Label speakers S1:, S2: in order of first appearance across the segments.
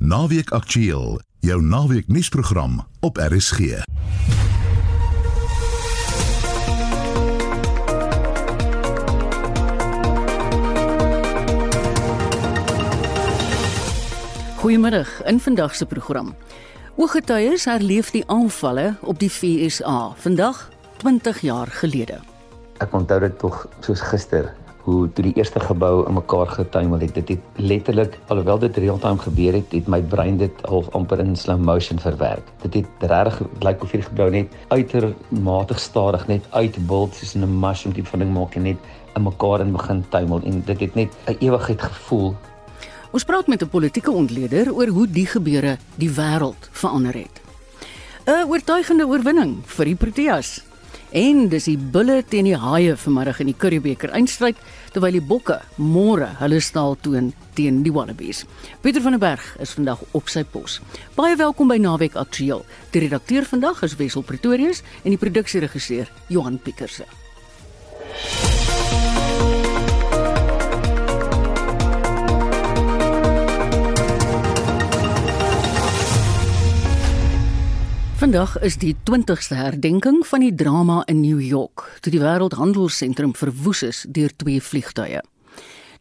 S1: Naweek Aktueel, jou naweek nuusprogram op RSG.
S2: Goeiemôre in vandag se program. Ooggetuies herleef die aanvalle op die FSA vandag 20 jaar gelede.
S3: Ek onthou dit tog soos gister hoe toe die eerste gebou in mekaar getuimel het. Dit het letterlik alhoewel dit real-time gebeur het, het my brein dit half amper in slow motion verwerk. Dit het regtig lyk of hierdie gebou net uitermate stadig net uitbult soos 'n mushroom tipe van ding maak en net in mekaar in begin tuimel en dit het net 'n ewigheid gevoel.
S2: Ons praat met 'n politieke ontleder oor hoe die gebeure die wêreld verander het. 'n Oortuigende oorwinning vir die Proteas. En dis die bulle teen die haie vanmiddag in die Curriebeeker eindstryd terwyl die bokke môre hulle staal toon teen die Wallabies. Pieter van der Berg is vandag op sy pos. Baie welkom by Naweek Aktueel. Die redakteur vandag is Wessel Pretorius en die produksieregisseur Johan Pieterse. Vandag is die 20ste herdenking van die drama in New York, toe die Wêreldhandelsentrum verwoes is deur twee vliegtye.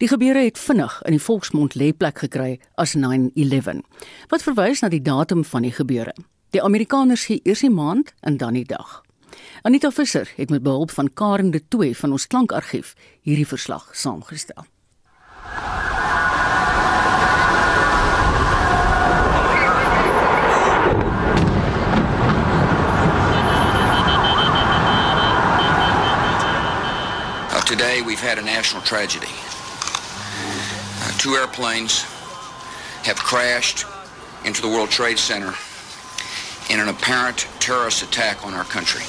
S2: Die gebeure het vinnig in die volksmond lêplek gekry as 9/11, wat verwys na die datum van die gebeure. Die Amerikaners gee eers die maand en dan die dag. Anita Visser het met behulp van Karen de Tooy van ons klankargief hierdie verslag saamgestel.
S4: We've had a national tragedy. Uh, two airplanes have crashed into the World Trade Center in an apparent terrorist attack on our country.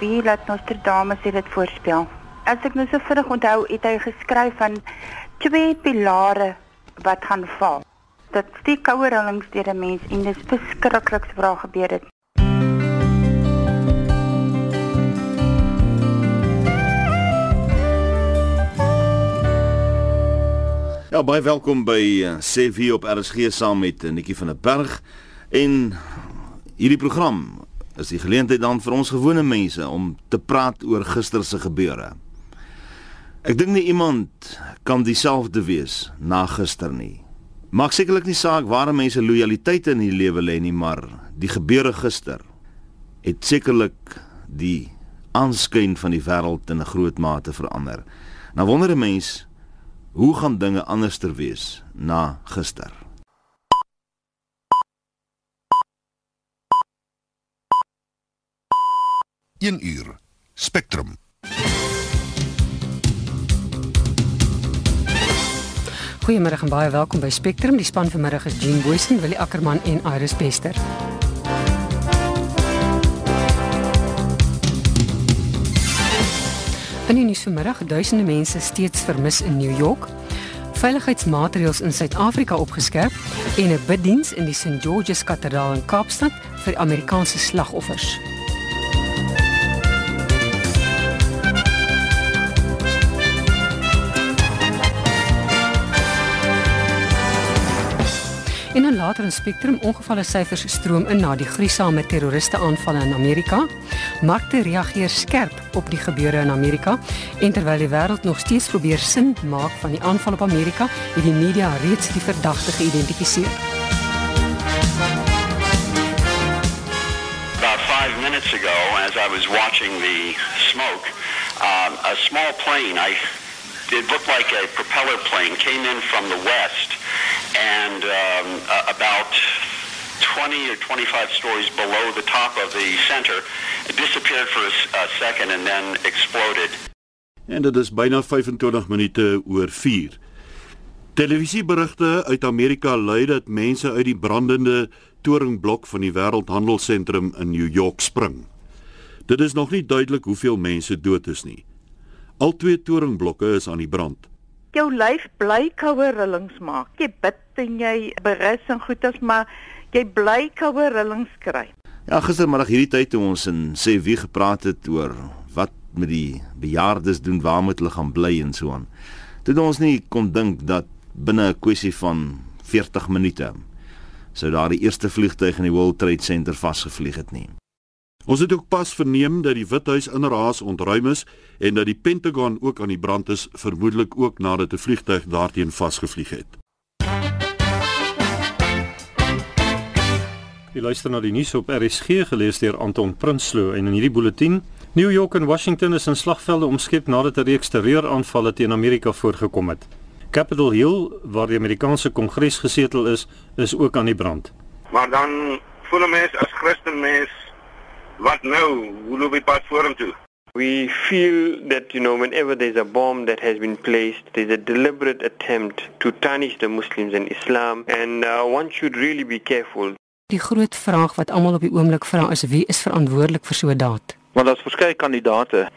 S5: Wie laat Nostradamus dit voorspel? As ek nou so vinnig onthou, het hy geskryf van twee pilare wat gaan val. Dit steek koue rillings deur 'n mens en dit is verskriklik wat gebeur het.
S6: Ja, baie welkom by Sê wie op RSG saam met uh, Nikki van der Berg. En hierdie program is die geleentheid dan vir ons gewone mense om te praat oor gister se gebeure. Ek dink nie iemand kan dieselfde wees na gister nie. Maak sekerlik nie saak waar mense lojaliteit in die lewe lê nie, maar die gebeure gister het sekerlik die aanskyn van die wêreld in 'n groot mate verander. Nou wonder 'n mens Hoe gaan dinge anderster wees na gister?
S1: Een uur. Spectrum.
S7: Goeiemôre en baie welkom by Spectrum. Die span vanmiddag is Jean Boysen, Willie Ackerman en Iris Bester. In die nuus vanmiddag, duisende mense steeds vermis in New York. Veiligheidsmaatreëls in Suid-Afrika opgeskerp en 'n biddiens in die St George's Kathedraal in Kaapstad vir Amerikaanse slagoffers. In 'n later in Spectrum ongevalle syfers stroom in na die gruisame terroriste aanvalle in Amerika. Markte reageer skerp op die gebeure in Amerika en terwyl die wêreld nog steeds probeer sin maak van die aanval op Amerika, het die media reeds die verdagte geïdentifiseer.
S8: About 5 minutes ago as I was watching the smoke, um, a small plane, I it looked like a propeller plane came in from the west and um, uh, about 20 or 25 stories below the top of the center. It disappeared for a, a second and then exploded.
S6: En dit is byna 25 minute oor 4. Televisieberigte uit Amerika lui dat mense uit die brandende toringblok van die Wêreldhandelsentrum in New York spring. Dit is nog nie duidelik hoeveel mense dood is nie. Al twee toringblokke is aan die brand
S5: jou lyf bly koue rillings maak. Jy bid en jy berus en goeders, maar jy bly koue rillings kry.
S6: Ja, gistermiddag hierdie tyd toe ons in sê wie gepraat het oor wat met die bejaardes doen, waar moet hulle gaan bly en so aan. Toe ons nie kon dink dat binne 'n kwessie van 40 minute sou daar die eerste vliegtuig in die World Trade Center vasgevlieg het nie.
S9: Ons het ook pas verneem dat die Withuis inderhaas ontruim is en dat die Pentagon ook aan die brand is, vermoedelik ook nadat 'n vliegtuig daarteen vasgevlieg het.
S10: Jy luister na die nuus op RSG gelees deur Anton Prinsloo en in hierdie bulletin New York en Washington is in slagvelde omskep nadat 'n reeks terreuraanvalle teen Amerika voorgekom het. Capitol Hill, waar die Amerikaanse Kongres gesetel is, is ook aan die brand.
S11: Maar dan voel 'n mens as Christen mens wat nou? Hoe loop die pad vorentoe?
S12: We feel that you know whenever there's a bomb that has been placed, there's a deliberate attempt to tarnish the Muslims and Islam, and uh, one should really be careful.
S7: Die groot vraag wat almal op die oomblik vra is wie is verantwoordelik vir so 'n daad?
S13: Maar daar's verskeie kandidate.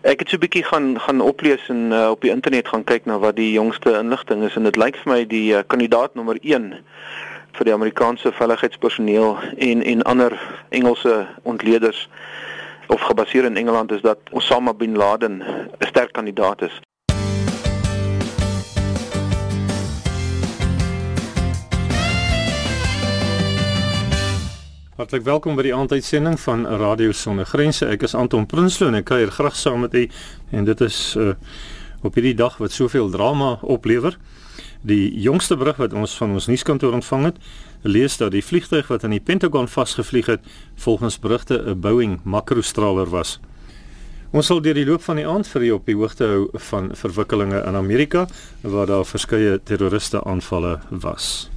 S13: Ek het so 'n bietjie gaan gaan oplees en uh, op die internet gaan kyk na wat die jongste inligting is en dit lyk vir my die uh, kandidaat nommer 1 vir die Amerikaanse veiligheidspersoneel en en ander Engelse ontleeders of gebaseer in Engeland is dat Osama bin Laden 'n sterk kandidaat is.
S10: Hartlik welkom by die aanduitsending van Radio Sonder Grense. Ek is Anton Prinsloo en ek kuier graag saam met u en dit is uh, op hierdie dag wat soveel drama oplewer. Die jongste berig wat ons van ons nuuskantoor ontvang het, lees dat die vliegtuig wat aan die Pentagon vasgevlieg het, volgens berigte 'n Boeing makrostraler was. Ons sal deur die loop van die aand vir u op die hoogte hou van verwikkelinge in Amerika waar daar verskeie terroriste aanvalle was.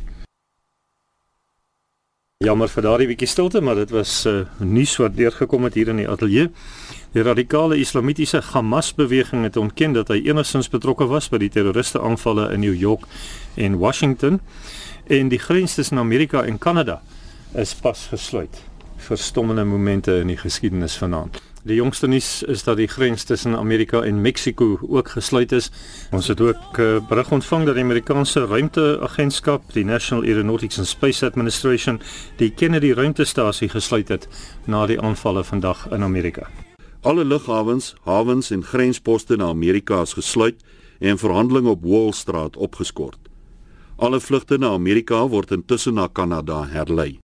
S10: Jammer vir daardie bietjie stilte, maar dit was uh, nuus wat deurgekom het hier in die ateljee. Die radikale islamitiese Hamas-beweging het ontken dat hy enigstens betrokke was by die terroriste aanvalle in New York en Washington en die grens tussen Amerika en Kanada is pas gesluit. Verstommende momente in die geskiedenis vanaand. Die jongste nuus is dat die grens tussen Amerika en Mexiko ook gesluit is. Ons het ook uh, berig ontvang dat die Amerikaanse ruimteagentskap, die National Aeronautics and Space Administration, die Kennedy ruimtestasie gesluit het na die aanvalle vandag in Amerika.
S9: Alle lughawens, hawens en grensposte na Amerika is gesluit en verhandelinge op Wall Street opgeskort. Alle vlugte na Amerika word intussen na Kanada herlei.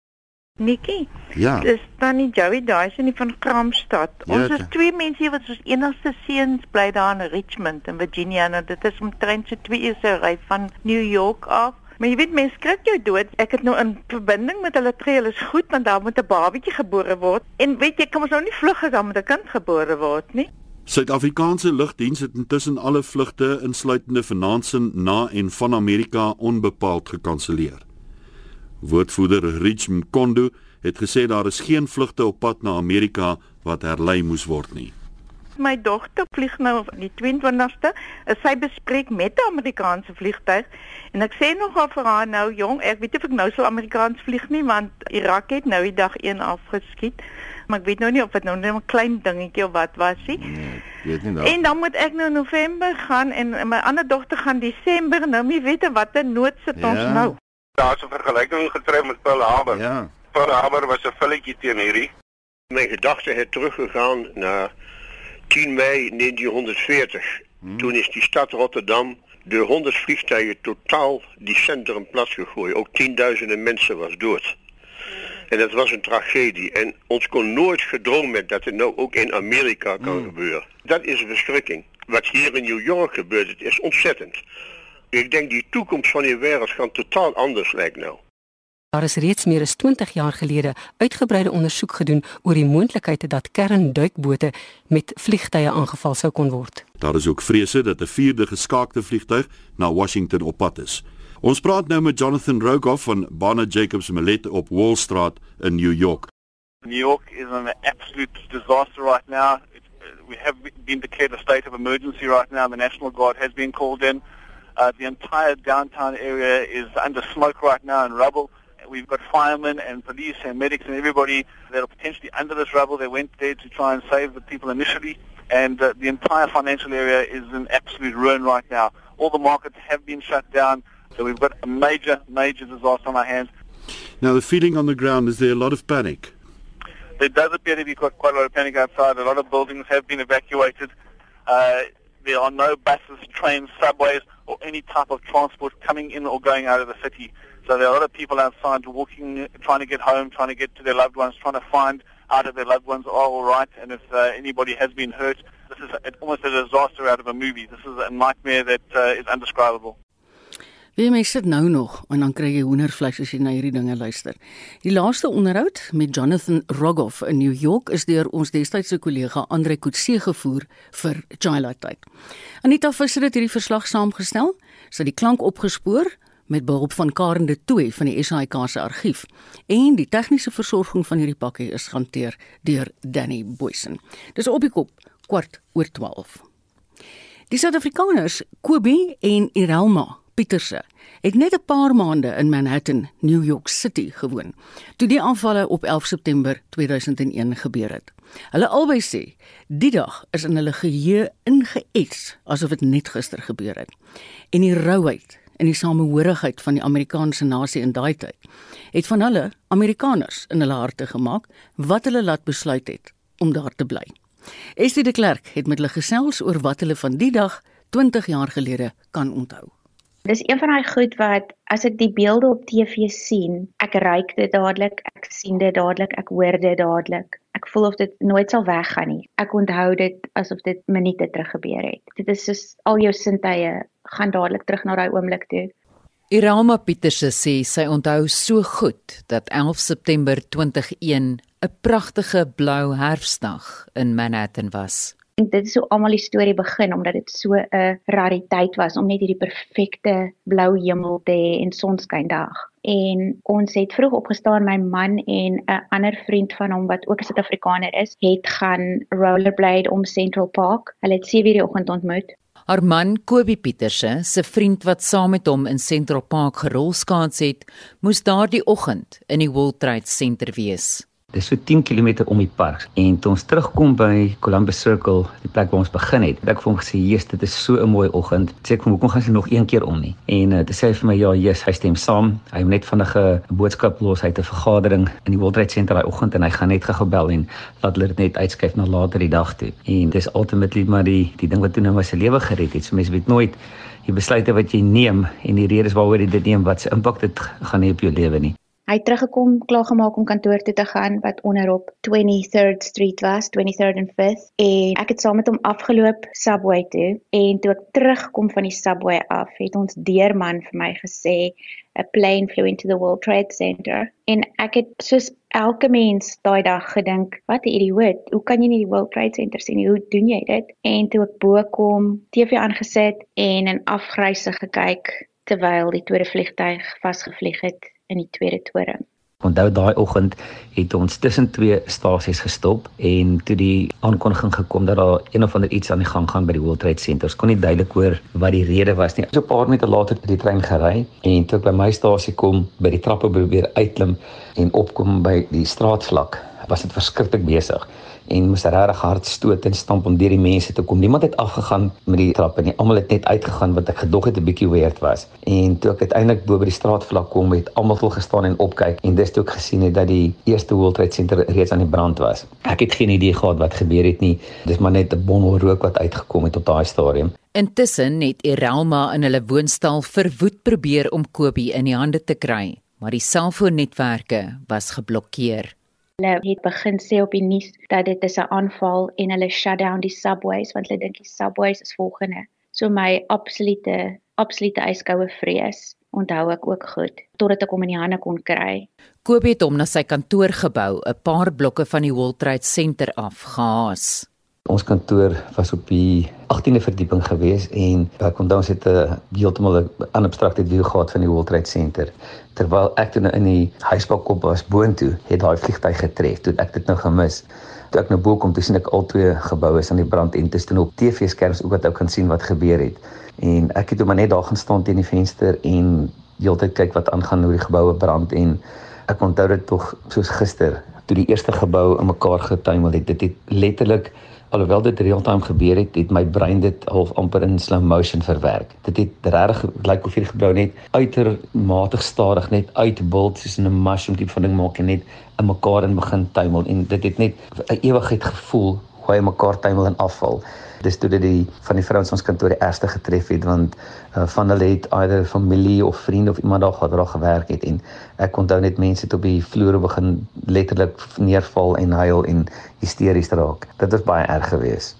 S5: Nikki.
S9: Ja.
S5: Dis tannie Joey Dyson van Kramstad.
S9: Ja,
S5: Ons is
S9: ja.
S5: twee mense hier wat ons enigste seuns bly daar in Richmond in Virginia. Nou dit is omtrent so 2 ure se ry van New York af. Maar jy weet mense skrik jou dood. Ek het nou in verbinding met hulle tree, hulle is goed want daar moet 'n babatjie gebore word. En weet jy, kom ons nou nie vlug as daar met 'n kind gebore word nie.
S9: Suid-Afrikaanse lugdiens het intussen alle vlugte insluitende vanaandsin na en van Amerika onbepaald gekanselleer. Woordvoerder Rich Mkondo het gesê daar is geen vlugte op pad na Amerika wat herlei moes word nie.
S5: My dogter vlieg nou op die 22ste. Is sy bespreek met 'n Amerikaanse vliegtuig en ek sê nogal vir haar nou jong, ek weet of ek nou sou Amerikaans vlieg nie want Irak het nou die dag 1 afgeskiet. Maar ek weet nou nie of dit nou net 'n klein dingetjie of wat was nie.
S6: Nee, ek weet nie nou.
S5: En dan moet ek nou November gaan en my ander dogter gaan Desember. Nou nie weet watter nood sit
S6: Ja.
S5: ons nou.
S11: Daar's 'n vergelyking getref met Pearl Harbor.
S6: Ja.
S11: Pearl Harbor was 'n filletjie teen hierdie.
S14: Mijn gedachten het teruggegaan naar 10 mei 1940. Toen is die stad Rotterdam door 100 vliegtuigen totaal die centrum plat gegooid. Ook tienduizenden mensen was dood. En dat was een tragedie. En ons kon nooit gedroomd dat het nou ook in Amerika kan gebeuren. Dat is een verschrikking. Wat hier in New York gebeurt, het is ontzettend. Ik denk die toekomst van die wereld gaat totaal anders lijkt nou.
S7: Daar is reeds meer as 20 jaar gelede uitgebreide ondersoek gedoen oor die moontlikheid dat kernduikbote met vliegtye aangeval sou kon word.
S9: Daar is ook vrese dat 'n vierde geskaakte vliegtuig na Washington op pad is. Ons praat nou met Jonathan Rogoff van Bana Jacobs Millet op Wall Street in New York.
S15: New York is an absolute disaster right now. It, uh, we have been declared a state of emergency right now. The National Guard has been called in. Uh, the entire downtown area is under smoke right now and rubble. We've got firemen and police and medics and everybody that are potentially under this rubble. They went there to try and save the people initially. And uh, the entire financial area is in absolute ruin right now. All the markets have been shut down. So we've got a major, major disaster on our hands.
S9: Now the feeling on the ground is there a lot of panic.
S15: There does appear to be quite, quite a lot of panic outside. A lot of buildings have been evacuated. Uh, there are no buses, trains, subways, or any type of transport coming in or going out of the city. So there are a lot of people outside walking, trying to get home, trying to get to their loved ones, trying to find out if their loved ones are all right and if uh, anybody has been hurt. This is almost a disaster out of a movie. This is a nightmare that uh, is undescribable.
S2: Wie mens sit nou nog en dan kry jy hoendervleis as jy na hierdie dinge luister. Die laaste onderhoud met Jonathan Rogoff in New York is deur ons destydse kollega Andre Kutse gevoer vir Twilight Tide. Anita Visser het hierdie verslag saamgestel, sy het die klank opgespoor met behulp van Karen de Tooy van die SAIK se argief en die tegniese versorging van hierdie pakkie is hanteer deur Danny Boysen. Dis op die kop kwart oor 12. Die Suid-Afrikaners Kobe en Irelma Pieterse het net 'n paar maande in Manhattan, New York City gewoon toe die aanvalle op 11 September 2001 gebeur het. Hulle albei sê die dag is in hulle geheue ingeets asof dit net gister gebeur het. En die rouheid en die samehorigheid van die Amerikaanse nasie in daai tyd het van hulle Amerikaners in hulle harte gemaak wat hulle laat besluit het om daar te bly. Estie de Klerk het met hulle gesels oor wat hulle van die dag 20 jaar gelede kan onthou.
S16: Dis een van daai goed wat as ek die beelde op TV sien, ek ruik dit dadelik, ek sien dit dadelik, ek hoor dit dadelik. Ek voel of dit nooit sal weggaan nie. Ek onthou dit asof dit minute terug gebeur het. Dit is soos al jou sintuie gaan dadelik terug na daai oomblik toe.
S17: Irama Pieterse sê sy onthou so goed dat 11 September 2001 'n pragtige blou herfsdag in Manhattan was
S16: dink dit is hoe almal die storie begin omdat dit so 'n rariteit was om net hierdie perfekte blou hemel te hê en sonskyn dag. En ons het vroeg opgestaan my man en 'n ander vriend van hom wat ook 'n Suid-Afrikaner is, het gaan rollerblade om Central Park. Hulle het 7:00 die oggend ontmoet.
S17: Haar man Kobie Pieterse, se vriend wat saam met hom in Central Park gerolskaats het, moes daardie oggend in die World Trade Center wees.
S3: Dis so 10 km om die park en toe ons terugkom by Columbus Circle, die plek waar ons begin het, het ek vir hom gesê, "Jesus, dit is so 'n mooi oggend." Sê ek vir hom, "Hoekom gaan jy nog een keer om nie?" En uh, toe sê hy vir my, "Ja, Jesus, hy stem saam. Hy het net vinnige boodskap los uit 'n vergadering in die World Trade Center daai oggend en hy gaan net gebel en laat hulle dit net uitskuif na later die dag toe." En dis ultimately maar die die ding wat toe nou my se lewe gered het. So mense weet nooit die besluite wat jy neem en die redes waaroor jy dit neem wat se impak dit gaan hê op jou lewe nie.
S16: Hy het teruggekom, klaargemaak om kantoor toe te gaan wat onderop 23rd Street was, 23rd and 5th en ek het saam met hom afgeloop subway toe en toe ek terugkom van die subway af, het ons deurman vir my gesê 'n plane flew into the World Trade Center en ek het soos elke mens daai dag gedink, wat 'n idioot, hoe kan jy nie die World Trade Center sien nie? Hoe doen jy dit? En toe ek bo kom, TV aangesit en in afgryse gekyk terwyl die tweede vliegtyg vasgevlieg het in die tweede toring.
S3: Onthou daai oggend het ons tussen twee stasies gestop en toe die aankondiging gekom dat daar een of ander iets aan die gang gaan by die World Trade Center. Ons kon nie duidelik hoor wat die rede was nie. So 'n paar minute later het die trein gery en toe ek by my stasie kom, by die trappe probeer uitklim en opkom by die straatvlak, was dit verskriklik besig en moes regtig hard stoot en stamp om deur die mense te kom. Niemand het afgegaan met die trappe nie. Almal het net uitgegaan wat ek gedog het 'n bietjie weird was. En toe ek uiteindelik bo by die straatvlak kom, het almal vol gestaan en opkyk en dis toe ek gesien het dat die eerste World Trade Center reeds aan die brand was. Ek het geen idee gehad wat gebeur het nie. Dis maar net 'n bondel rook wat uitgekom het op daai stadium.
S17: Intussen het Irelma in hulle woonstel verwoed probeer om Kobie in die hande te kry, maar die selfoonnetwerke was geblokkeer.
S16: Hulle het begin sê op die nuus dat dit is 'n aanval en hulle shut down die subways want hulle dink die subways is volgende. So my absolute absolute yskoue vrees onthou ek ook goed totdat ek hom in die hande kon kry.
S17: Kobie het hom na sy kantoorgebou 'n paar blokke van die World Trade Center af gehaas.
S3: Ons kantoor was op die 18de verdieping gewees en ek onthou ons het 'n heeltemal 'n abstrakte view gehad van die World Trade Center. Terwyl ek toe nou in die huisbalkop was boontoe, het daai vliegtyg getref. Toe ek dit nou gemis. Toe ek nou bo kom, toe sien ek al twee geboue aan die brand en tussen op TV-skerms ook wat ek kan sien wat gebeur het. En ek het toe maar net daar gaan staan teen die venster en heeltyd kyk wat aangaan hoe die geboue brand en ek onthou dit tog soos gister toe die eerste gebou in mekaar getuimel het. Dit het letterlik alhoewel dit real-time gebeur het, het my brein dit half amper in slow motion verwerk. Dit het regtig lyk of hierdie gebou net uitermate stadig net uitbult soos 'n mushroom tipe van ding maak en net in mekaar in begin tuimel en dit het net 'n ewigheid gevoel hoe hy mekaar tuimel en afval. Dis toe dit die van die vrouens ons kantoor die ergste getref het want uh, van hulle het either familie of vriende of iemand daar gehad wat daar gewerk het en ek onthou net mense het op die vloere begin letterlik neerval en huil en hysteries raak. Dit was baie erg geweest.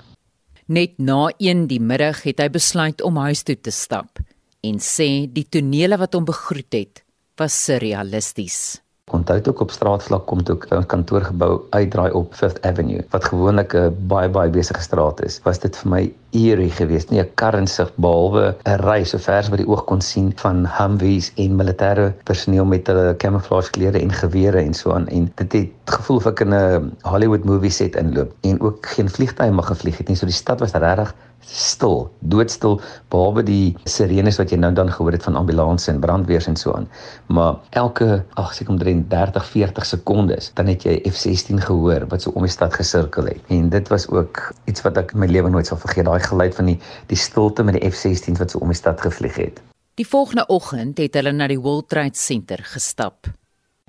S17: Net na 1 die middag het hy besluit om huis toe te stap en sê die tonele wat hom begroet het was surrealisties.
S3: Onthou ook op straatvlak kom toe 'n kantoorgebou uitdraai op Fifth Avenue wat gewoonlik 'n baie baie besige straat is. Was dit vir my eerie geweest, nie 'n kar insig behalwe 'n ry so ver as wat die oog kon sien van Humvees en militêre personeel met hulle camouflage klere en gewere en so aan en dit het gevoel of ek in 'n Hollywood movie set inloop en ook geen vliegtuie mag gevlieg het nie. So die stad was regtig stil, doodstil behalwe die sirenes wat jy nou dan gehoor het van ambulanses en brandweers en so aan. Maar elke ag seker omtrent 30, 40 sekondes dan het jy F16 gehoor wat so om die stad gesirkel het. En dit was ook iets wat ek my lewe nooit sal vergeet, daai geluid van die die stilte met die F16 wat so om die stad gevlieg het.
S17: Die volgende oggend het hulle na die World Trade Center gestap.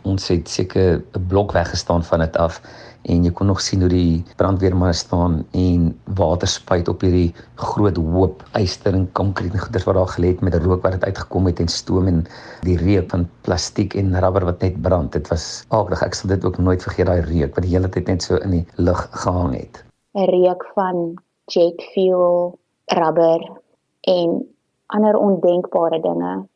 S3: Ons het seker 'n blok weggestaan van dit af en jy kon nog sien hoe die brandweermanne staan en water spuit op hierdie groot hoop yster en konkreet en goeders wat daar gelê het met rook wat uitgekom het en stoom en die reuk van plastiek en rubber wat net brand. Dit was aardig. Ek sal dit ook nooit vergeet daai reuk wat die hele tyd net so in die lug gehang het.
S16: 'n Reuk van jet fuel, rubber en ander ondenkbare dinge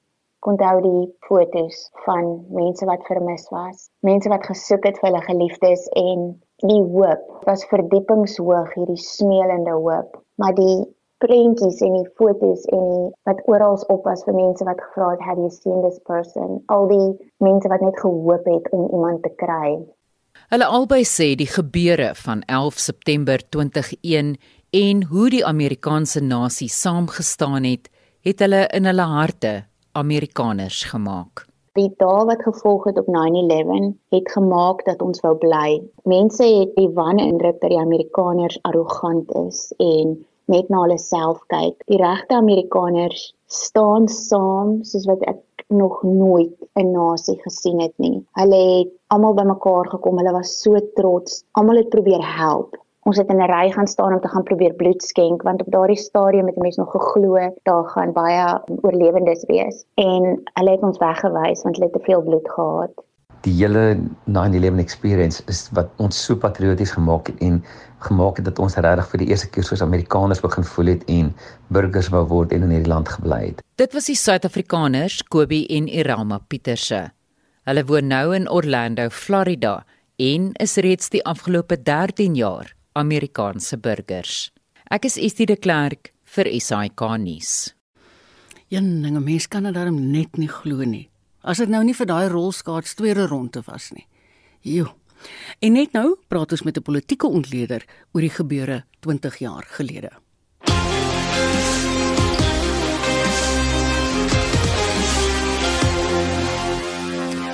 S16: onthou die fotos van mense wat vermis was, mense wat gesoek het vir hulle geliefdes en die hoop was verdiepingshoog hierdie smeelende hoop, maar die prentjies en die fotos en die wat oral op was vir mense wat gevra het have you seen this person, al die mense wat net gehoop het om iemand te kry.
S17: Hulle albei sê die gebeure van 11 September 2001 en hoe die Amerikaanse nasie saamgestaan het, het hulle in hulle harte Amerikaners gemaak.
S16: Die dae wat gevolg het op 9/11 het gemaak dat ons wou bly. Mense het die wanindruk dat die Amerikaners arrogant is en net na hulle self kyk. Die regte Amerikaners staan saam soos wat ek nog nooit 'n nasie gesien het nie. Hulle het almal bymekaar gekom. Hulle was so trots. Almal het probeer help ons het in 'n ry gaan staan om te gaan probeer bloed skenk want op daardie stadium het die mense nog geglo daar gaan baie oorlewendes wees en hulle het ons weggewys want hulle het te veel bloed gehad.
S3: Die hele 9/11 experience is wat ons so patrioties gemaak het en gemaak het dat ons regtig vir die eerste keer soos Amerikaners begin voel het en burgers wou word en in hierdie land gebly het.
S17: Dit was die Suid-Afrikaners Kobie en Irama Pieterse. Hulle woon nou in Orlando, Florida en is reeds die afgelope 13 jaar Amerikaanse burgers. Ek is Estie de Klerk vir SAK nuus.
S2: Een ding 'n mens kan dit darm net nie glo nie. As dit nou nie vir daai rolskaats tweede ronde was nie. Jo. En net nou praat ons met 'n politieke ontleder oor die gebeure 20 jaar gelede.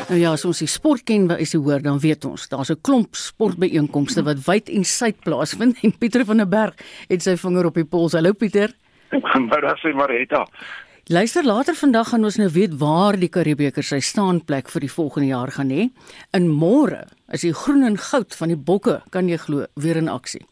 S2: Nou ja, as ons die sport ken, wat is die hoor, dan weet ons, daar's 'n klomp sportbyeenkomste wat wyd en suid plaasvind en Pieter van der Berg het sy vinger op die pols. Hallo Pieter.
S18: Goeiemôre, sê Marita.
S2: Luister later vandag gaan ons nou weet waar die Karibeker sy staanplek vir die volgende jaar gaan hê. In môre is die groen en goud van die bokke, kan jy glo, weer in aksie.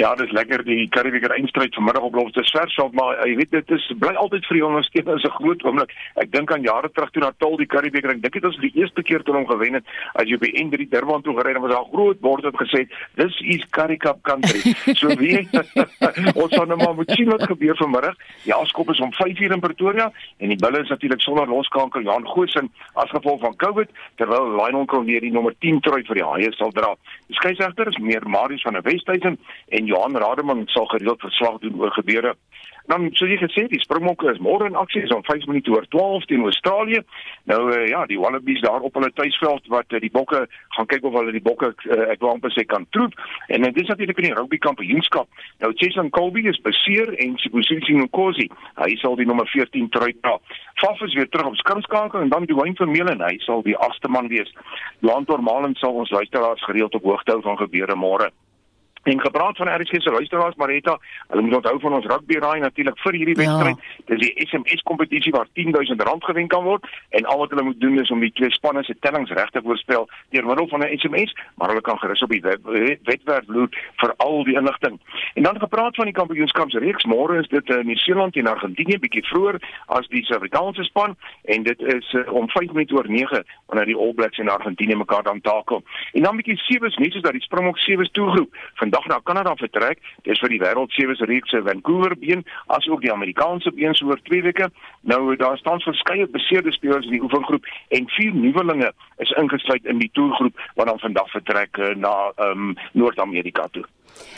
S18: Ja, dis lekker die Karibiker eindstryd vanmiddag op Lofte Versveld, maar jy weet dit is bly altyd vir die ondersteuners 'n groot oomblik. Ek dink aan jare terug toe Natal die Karibiker, ek dink dit was die eerste keer toe hom gewen het as jy by N3 Durban toe gery het, was daar groot bord wat gesê het, "This is Karikap country." So wie ons gaan nou maar moet sien wat gebeur vanmiddag. Die afskop is om 5:00 in Pretoria en die bulle is natuurlik sonder loskanker Jan Goosen as gevolg van COVID, terwyl Lionel Corneer die nommer 10 trui vir die Haie sal dra. Die skeieregter is meer Marius van der Westhuizen en Johan Rademan sal gereeld verslag doen oor gebeure. Dan so jy gesê die Springbokke is môre in aksie om 5 minute oor 12 teen Australië. Nou uh, ja, die Wallabies daar op hulle tuisveld wat uh, die Bokke gaan kyk of hulle die Bokke uh, ek wou amper sê kan troep. En dit is natuurlik in die rugby kampioenskap. Nou Cheslin Colby is beseer en Sibusisi Nkosi, hy sal die nommer 14 trui dra. Faf is weer terug op skurmskakel en dan die Wayne Vermeulen, hy sal die agste man wees. Johan Tormalen sal ons luisteraars gereeld op hoogte hou van gebeure môre. En gepraat van RSG se luisteraars Marita, hulle moet onthou van ons rugby raai natuurlik vir hierdie
S2: Ja.
S18: wedstryd. Dis die SMS kompetisie waar R10000 gewen kan word en al wat hulle moet doen is om die twee spanne se tellings reg te voorspel deur middel van 'n SMS, maar hulle kan gerus op die web- webwerf loer vir al die inligting. En dan gepraat van die kampioenskapsreeks, môre is dit in Nieu-Seeland en Argentinië bietjie vroeër as die Suid-Afrikaanse span en dit is uh, om 5 minute oor 9 wanneer die All Blacks en Argentinië mekaar dan takel. En dan bietjie sewees nuus is dat die Springbok sewees toegroep vandag na Kanada vertrek. Dis vir die wêreld reeks se Vancouver been as ook die Amerikaanse been so oor 2 weke. Nou daar staan verskeie beseerde spelers in die oefengroep en vier nuwelinge is ingesluit in die toergroep wat dan vandag vertrek uh, na um, Noord-Amerika toe.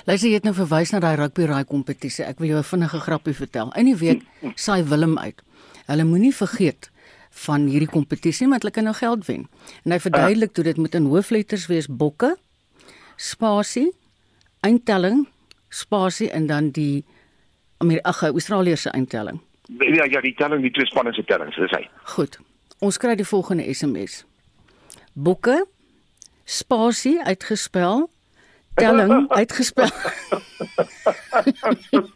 S2: Luister, jy het nou verwys na daai rugby raai kompetisie. Ek wil jou 'n vinnige grappie vertel. In die week saai Willem uit. Hulle moenie vergeet van hierdie kompetisie want hulle kan nou geld wen. En hy verduidelik toe dit moet in hoofletters wees bokke, spasie, eindtelling, spasie en dan die Amerika Australië se eindtelling.
S18: Ja, ja, die telling, die twee spanne se tellings, dis hy.
S2: Goed. Ons kry die volgende SMS. Bokke, spasie uitgespel, telling uitgespel.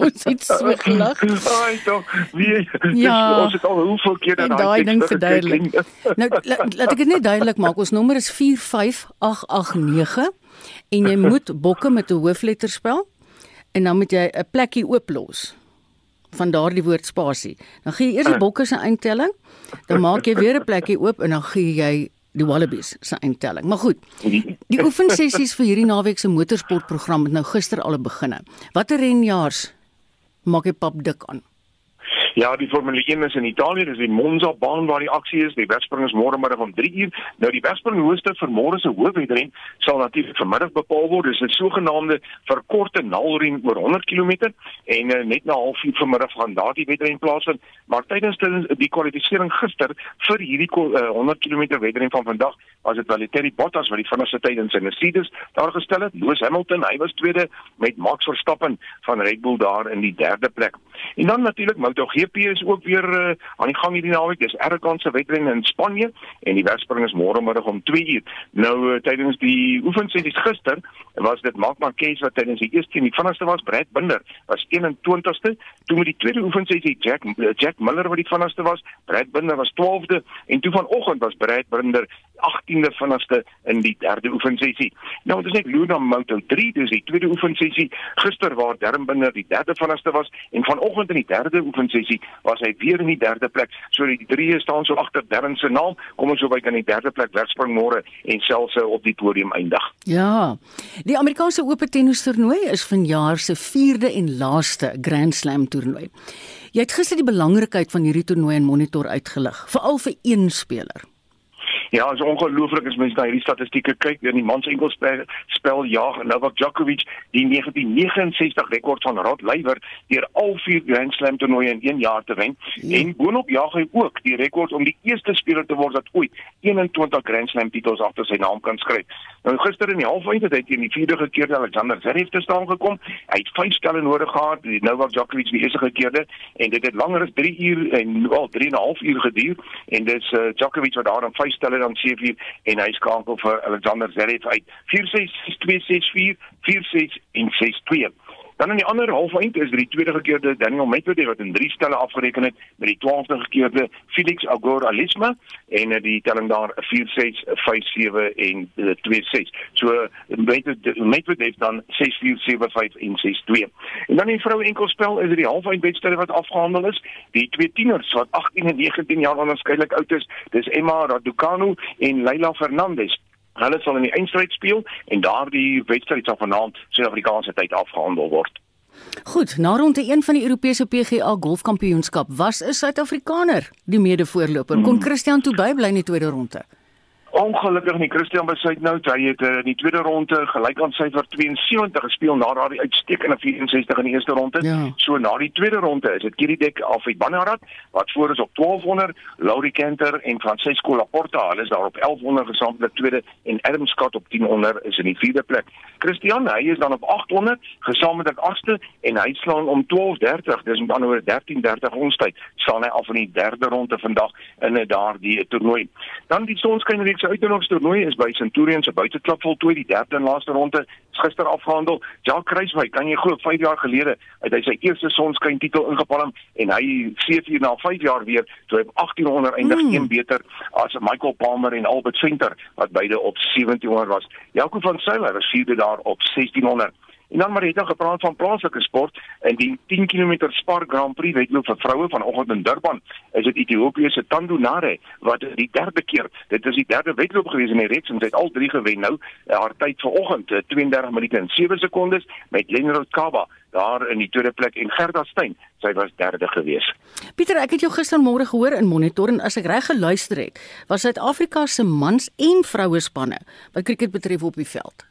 S2: Ons het so gelag.
S18: Ai tog, wie
S2: Ja.
S18: ons het al hoeveel keer
S2: En
S18: daai
S2: ding verduidelik. Nou la, laat ek dit net duidelik maak. Ons nommer is 45889 en jy moet bokke met 'n hoofletter spel en dan moet jy 'n plekkie ooplos van daardie woord spasie. Dan gee jy eers die bokke se eindtelling, dan maak jy weer 'n plekkie oop en dan gee jy die wallabies se eindtelling. Maar goed. Die oefensessies vir hierdie naweek se motorsportprogram het nou gister al beginne. Watter renjaars maak jy pap dik aan?
S18: Ja, die Formule 1 is in Italië, dis die Monza baan waar die aksie is. Die wedspring is môre middag om 3 uur. Nou die wedspring hoogste vir môre se hoofwedren sal natuurlik vanmiddag bepaal word. Dis 'n sogenaamde verkorte nalren oor 100 km en uh, net na 0:30 vanmiddag gaan daardie wedren plaasvind. Maar tydens die kwalifikasie gister vir hierdie uh, 100 km wedren van vandag was dit Valtteri Bottas wat die vinnigste tyd in sy Mercedes daar gestel het. Lewis Hamilton, hy was tweede met Max Verstappen van Red Bull daar in die derde plek. En dan natuurlik MotoGP is ook weer uh, aan die gang hierdie naweek. Dis Aragon se wedren in Spanje en die wedspring is môre middag om 2 uur. Nou uh, tydens die oefensessies gister was dit Marc Marquez wat tydens die eerste en die vinnigste was, Brad Binder was 21ste. Toe met die tweede oefensessie Jack uh, Jack Miller wat die vinnigste was, Brad Binder was 12de en toe vanoggend was Brad Binder 18de vinnigste in die derde oefensessie. Nou dit is net Luna Moto 3, dis die tweede oefensessie gister waar Darren Binder die derde vinnigste was en vanoggend in die derde oefensessie was hy weer in die derde plek. So die drie staan so agter Darren se naam. Kom ons so by kan die derde plek wegspring môre en selfs uh, op die podium eindig.
S2: Ja. Die Amerikaanse Ope tennis toernooi is vanjaar se 4de en laaste Grand Slam toernooi. Jy het gister die belangrikheid van hierdie toernooi in monitor uitgelig, veral vir een speler.
S18: Ja, is ongelooflik as mens na hierdie statistieke kyk. In die mans enkelspel spel jaag Novak Djokovic die 1969 rekord van Rod Laver deur al vier Grand Slam toernooie in een jaar te wen. Ja. En boonop jaag hy ook die rekord om die eerste speler te word wat ooit 21 Grand Slam titels agter sy naam kan skryf. Nou gister in die halffinale het hy teen die vierde gekeerde Alexander Zverev te staan gekom. Hy het vyf stelle nodig gehad, die Novak Djokovic die eerste gekeerde en dit het langer as 3 uur en wel 3 en 'n half uur geduur en dis uh, Djokovic wat daar dan vyf stelle dan 7 en hy skakel vir Alexander Zverev uit 4-6, 6-2, 6-4, 4-6 en 6-2. Dan in die ander halfeind is dit die tweede gekeerde Daniel Medvedev wat in 3 stelle afgereken het met die 12de gekeerde Felix Auger-Aliassime en uh, die telling daar 4-6, 5-7 en uh, 2-6. So Medvedev dan 6-4, 7-5 en 6-2. En dan in vroue enkelspel is dit die halfeind wedstryde wat afgehandel is. Die twee tieners wat 18 en 19 jaar onderskeidelik oud is, dis Emma Raducanu en Leila Fernandez. Hulle sal in die eindstryd speel en daardie wedstryd sal vanaand Suid-Afrikaanse tyd afgehandel word.
S2: Goed, na ronde 1 van die Europese PGA Golfkampioenskap was 'n Suid-Afrikaner die mede-voorloper. Kon Christian toe bybly in die tweede ronde?
S18: Ongelukkig nie Christian besluit nou hy het uh, in die tweede ronde gelyk aan syfer 72 gespeel na daardie uitstekende 64 in die eerste ronde.
S2: Ja.
S18: So na die tweede ronde is dit Kiridek Alfred Banharat wat voor is op 1200, Laurie Kenter en Francesco Laporta, hulle is daar op 1100 gesamentlik tweede en Adam Scott op 1000 is in die vierde plek. Christian, hy is dan op 800 gesamentlik agste en hy slaan om 12:30, dis met ander woorde 13:30 ons tyd, staan hy af in die derde ronde vandag in daardie toernooi. Dan die sonskynreeks se uitnodigingstoernooi is by Centurion se buiteklap voltooi die derde en laaste ronde is gister afgehandel. Jacques Kruiswyk, kan jy glo 5 jaar gelede het hy sy eerste sonskyn titel ingepalm en hy seef hier na 5 jaar weer toe hy op 1800 eindig mm. een beter as Michael Palmer en Albert Venter wat beide op 1700 was. Jaco van Sail was vierde daar op 1600. En dan maar het ons gepraat van plaaslike sport en die 10 km Spar Grand Prix wedloop vir vroue vanoggend in Durban. Is dit Ethiopië se Tando Nare wat die derde keer, dit is die derde wedloop gewees in die reeks en sy het al drie gewen nou. Haar tyd vanoggend 32 minute en 7 sekondes met Lenro Kaba daar in die tweede plek en Gerda Steyn, sy was derde gewees.
S2: Pieter, ek het jou gistermôre gehoor in Monitor en as ek reg geluister het, was Suid-Afrika se mans en vroue spanne wat kriket betref op die veld.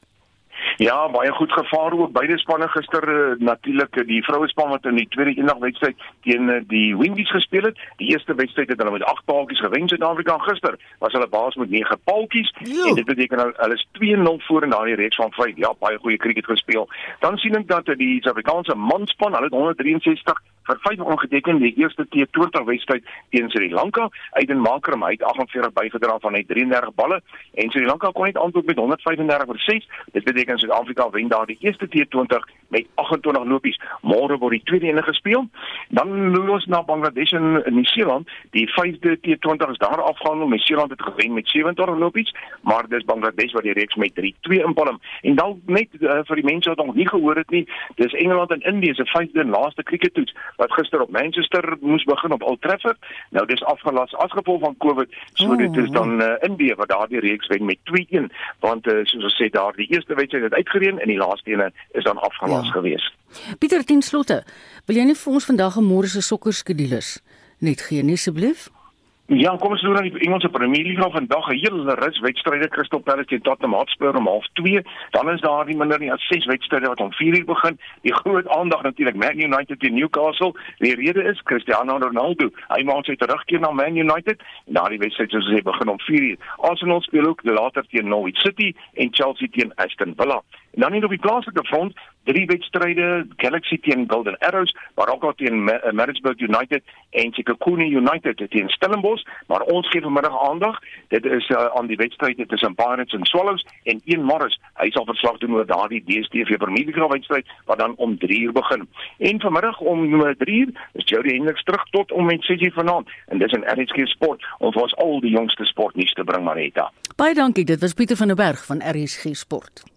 S18: Ja, baie goed gevaar ook beide spanne gister uh, natuurlik die vroue span wat in die tweede eendag wedstryd teen uh, die Windies gespeel het. Die eerste wedstryd het hulle met 8 paaltjies gewen Suid-Afrika gister. Was hulle baas met 9 paaltjies en dit beteken hulle is 2-0 voor in daardie reeks van 5. Ja, baie goeie krieket gespeel. Dan sien ek dat die Suid-Afrikaanse manspan, hulle het 163 vir 5 ongeteken die eerste T20 wedstryd teen Sri Lanka. Aiden Makram het 48 bygedra van net 33 balle en Sri Lanka kon net antwoord met 135 vir 6. Dit beteken Suid-Afrika wen daar die eerste T20 met 28 lopies. Môre word die tweede een gespeel. Dan loop ons na Bangladesh en Nieu-Seeland. Die vyfde T20 is daar afgehandel. Nieu-Seeland het gewen met 27 lopies, maar dis Bangladesh wat die reeks met 3-2 inpalm. En dan net uh, vir die mense wat nog nie gehoor het nie, dis Engeland en Indië se vyfde en laaste krieketoets wat gister op Manchester moes begin op Old Trafford. Nou dis afgelas as gevolg van COVID. So oh, dit is dan uh, Indië wat daardie reeks wen met 2-1, want uh, soos ons sê daar die eerste wedstryd het uitgereën en die laaste een is dan afgelas ja. gewees.
S2: Pieter ten slotte, wil jy net vir ons vandag 'n môre se sokkerskedules net gee asseblief?
S18: Ja, kom ons loer aan die Engelse Premier League vandag 'n hele rus wedstryde Crystal Palace teen Tottenham Hotspur om 0:30. Dan is daar nie minder nie as 6 wedstryde wat om 4:00 begin. Die groot aandag natuurlik Man United teen Newcastle. Die rede is Cristiano Ronaldo. Hy maak sy terugkeer na Man United en daardie wedstryd soos hy begin om 4:00. Arsenal speel ook later teen Norwich City en Chelsea teen Aston Villa. Dan hier op die plaaslike front, drie wedstryde, Galaxy teen Golden Arrows, Baroka teen Maritzburg United en Sekhukhune United teen Stellenbosch, maar ons gee vanmiddag aandag. Dit is uh, aan die wedstryd tussen Pirates en Swallows en een Morris. Hy sal verslag doen oor daardie DStv Premier wedstryd wat dan om 3 uur begin. En vanmiddag om 3 uur is Jody Hendricks terug tot om met 6 uur vanaand en dis 'n RSG Sport om vir ons al die jongste sportnuus te bring Marita.
S2: Baie dankie, dit was Pieter van der Berg van RSG Sport.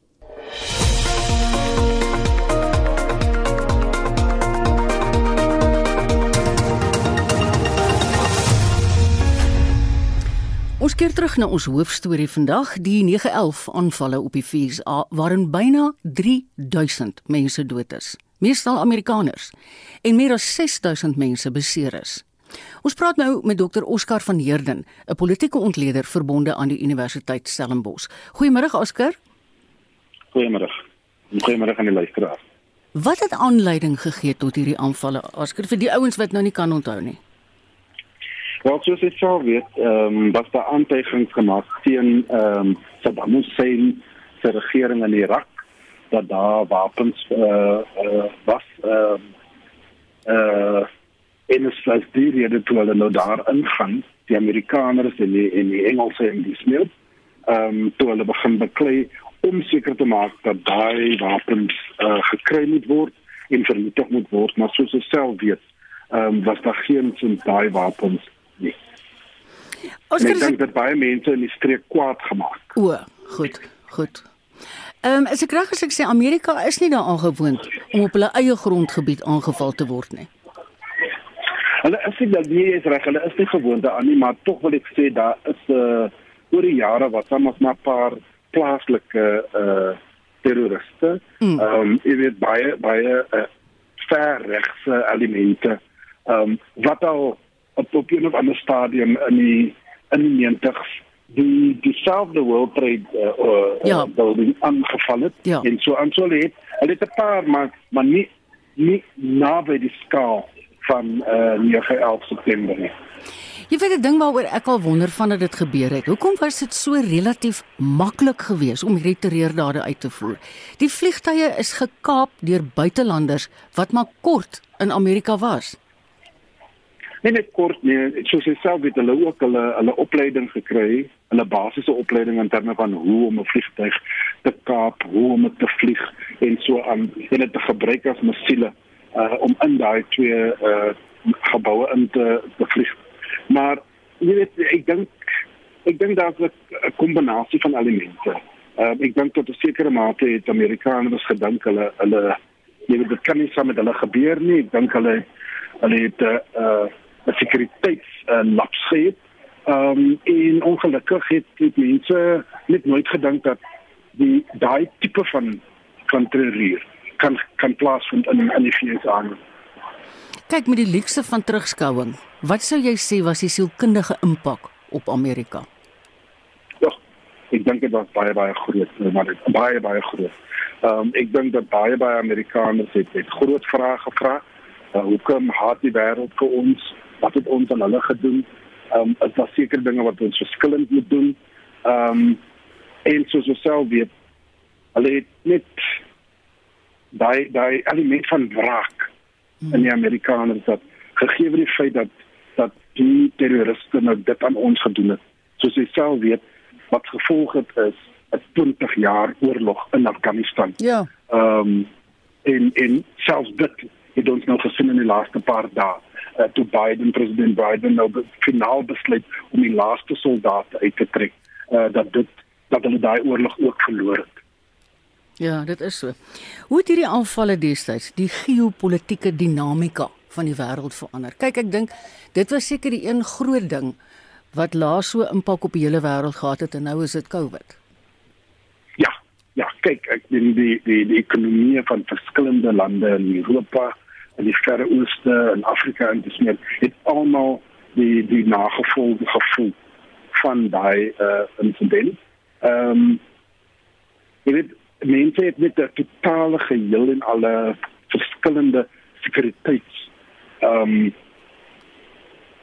S2: Ons keer terug na ons hoofstorie vandag, die 9/11 aanvalle op die FSA waarin byna 3000 mense dood is, meestal Amerikaners, en meer as 6000 mense beseer is. Ons praat nou met Dr Oscar van Heerden, 'n politieke ontleder verbonde aan die Universiteit Stellenbosch. Goeiemôre Oscar.
S19: Goeiemôre. Goeiemôre aan die luisteraars.
S2: Wat het aanleiding gegee tot hierdie aanvalle? Oscar vir die ouens wat nou nie kan onthou nie.
S19: Wel, soos ek sou weet, ehm um, was daar aanteigings gemaak teen ehm um, Saddam Hussein se regering in Irak dat daar wapens eh uh, uh, was ehm uh, eh uh, in die Syrië dit hulle nou daar ingaan, die Amerikaners en die en die Engelse en die Smith ehm um, toe hulle begin beklei om seker te maak dat daai wapens uh, gekry moet word en vernietig moet word maar soos jy self weet um, was daar geen sin daai wapens nie. Ons kan dink dat baie mense in die streek kwaad gemaak.
S2: O, goed, goed. Ehm um, as ek reg is ek sê Amerika is nie daaraan gewoond om op hulle eie grondgebied aangeval te word nie.
S19: Hulle is nie dat nie is reg, hulle is nie gewoond daaraan nie, maar tog wil ek sê daar is 'n uh, oor die jare wat soms maar 'n paar plaaslike uh terroriste. Hmm. Ehm mm. um, jy weet baie baie uh, verregse elemente. Ehm um, wat al op op 'n of ander stadium in die in die 90s die dieselfde World Trade uh, uh, ja. building aangeval het ja. en so aan so het hulle het 'n paar maar maar nie nie naby die skaal van uh 9/11 September nie.
S2: Jy weet 'n ding waaroor ek al wonder van dat dit gebeur het. Hoekom was dit so relatief maklik geweest om hierdie terreurdade uit te voer? Die vliegtye is gekaap deur buitelanders wat maar kort in Amerika was.
S19: Nee, net kort nie. Soos jy self weet, hulle ook hulle hulle opleiding gekry hulle basiese opleiding in terme van hoe om 'n vliegtuig te kaap, hoe om dit te vlieg en so aan en dit te gebruik as masiele uh om in daai twee uh geboue in te, te vlieg. Maar jy weet ek dink ek dink daar's 'n kombinasie van elemente. Uh ek dink tot 'n sekere mate het Amerikaners gedink hulle hulle jy weet dit kan nie saam met hulle gebeur nie. Ek dink hulle hulle het 'n uh, 'n sekuriteits uh, laps gehad. Ehm um, en ongelukkig het dit mense net nooit gedink dat die daai tipe van van terreur kan kan plaasvind in in die VS.
S2: Kyk met die luukse van terugskouing. Wat sou jy sê was die sielkundige impak op Amerika?
S19: Ja, ek dink dit was baie baie groot, maar dit baie baie groot. Ehm um, ek dink dat baie baie Amerikaners het, het groot vrae gevra. Uh, hoekom haat die wêreld vir ons? Wat het ons aan hulle gedoen? Ehm um, dit was seker dinge wat ons verskillend moet doen. Ehm um, en soos ons self weet, hulle het net daai daai element van wraak. In die Amerikaners dat gegee word die feit dat dat die terroriste nou dit aan ons gedoen het. Soos jy self weet, wat gevolg het is 'n 20 jaar oorlog in Afghanistan.
S2: Ja.
S19: Ehm um, en en selfs dit het ons nou gesien in die laaste paar dae. Uh, toe Biden president Biden nou finaal besluit om die laaste soldate uit te trek, uh, dat dit dat hulle daai oorlog ook verloor het.
S2: Ja, dit is so. Hoe het hierdie aanvalle destyds die geopolitiese dinamika van die wêreld verander? Kyk, ek dink dit was seker die een groot ding wat laas so impak op die hele wêreld gehad het en nou is dit COVID.
S19: Ja, ja, kyk, ek dink die die die ekonomie van verskillende lande in Europa en die Verre Ooste en Afrika en dis meer het almal die die nagevolge gevoel van daai uh insident. Ehm um, jy weet mense het met 'n totale geheel en alle verskillende sekuriteits ehm um,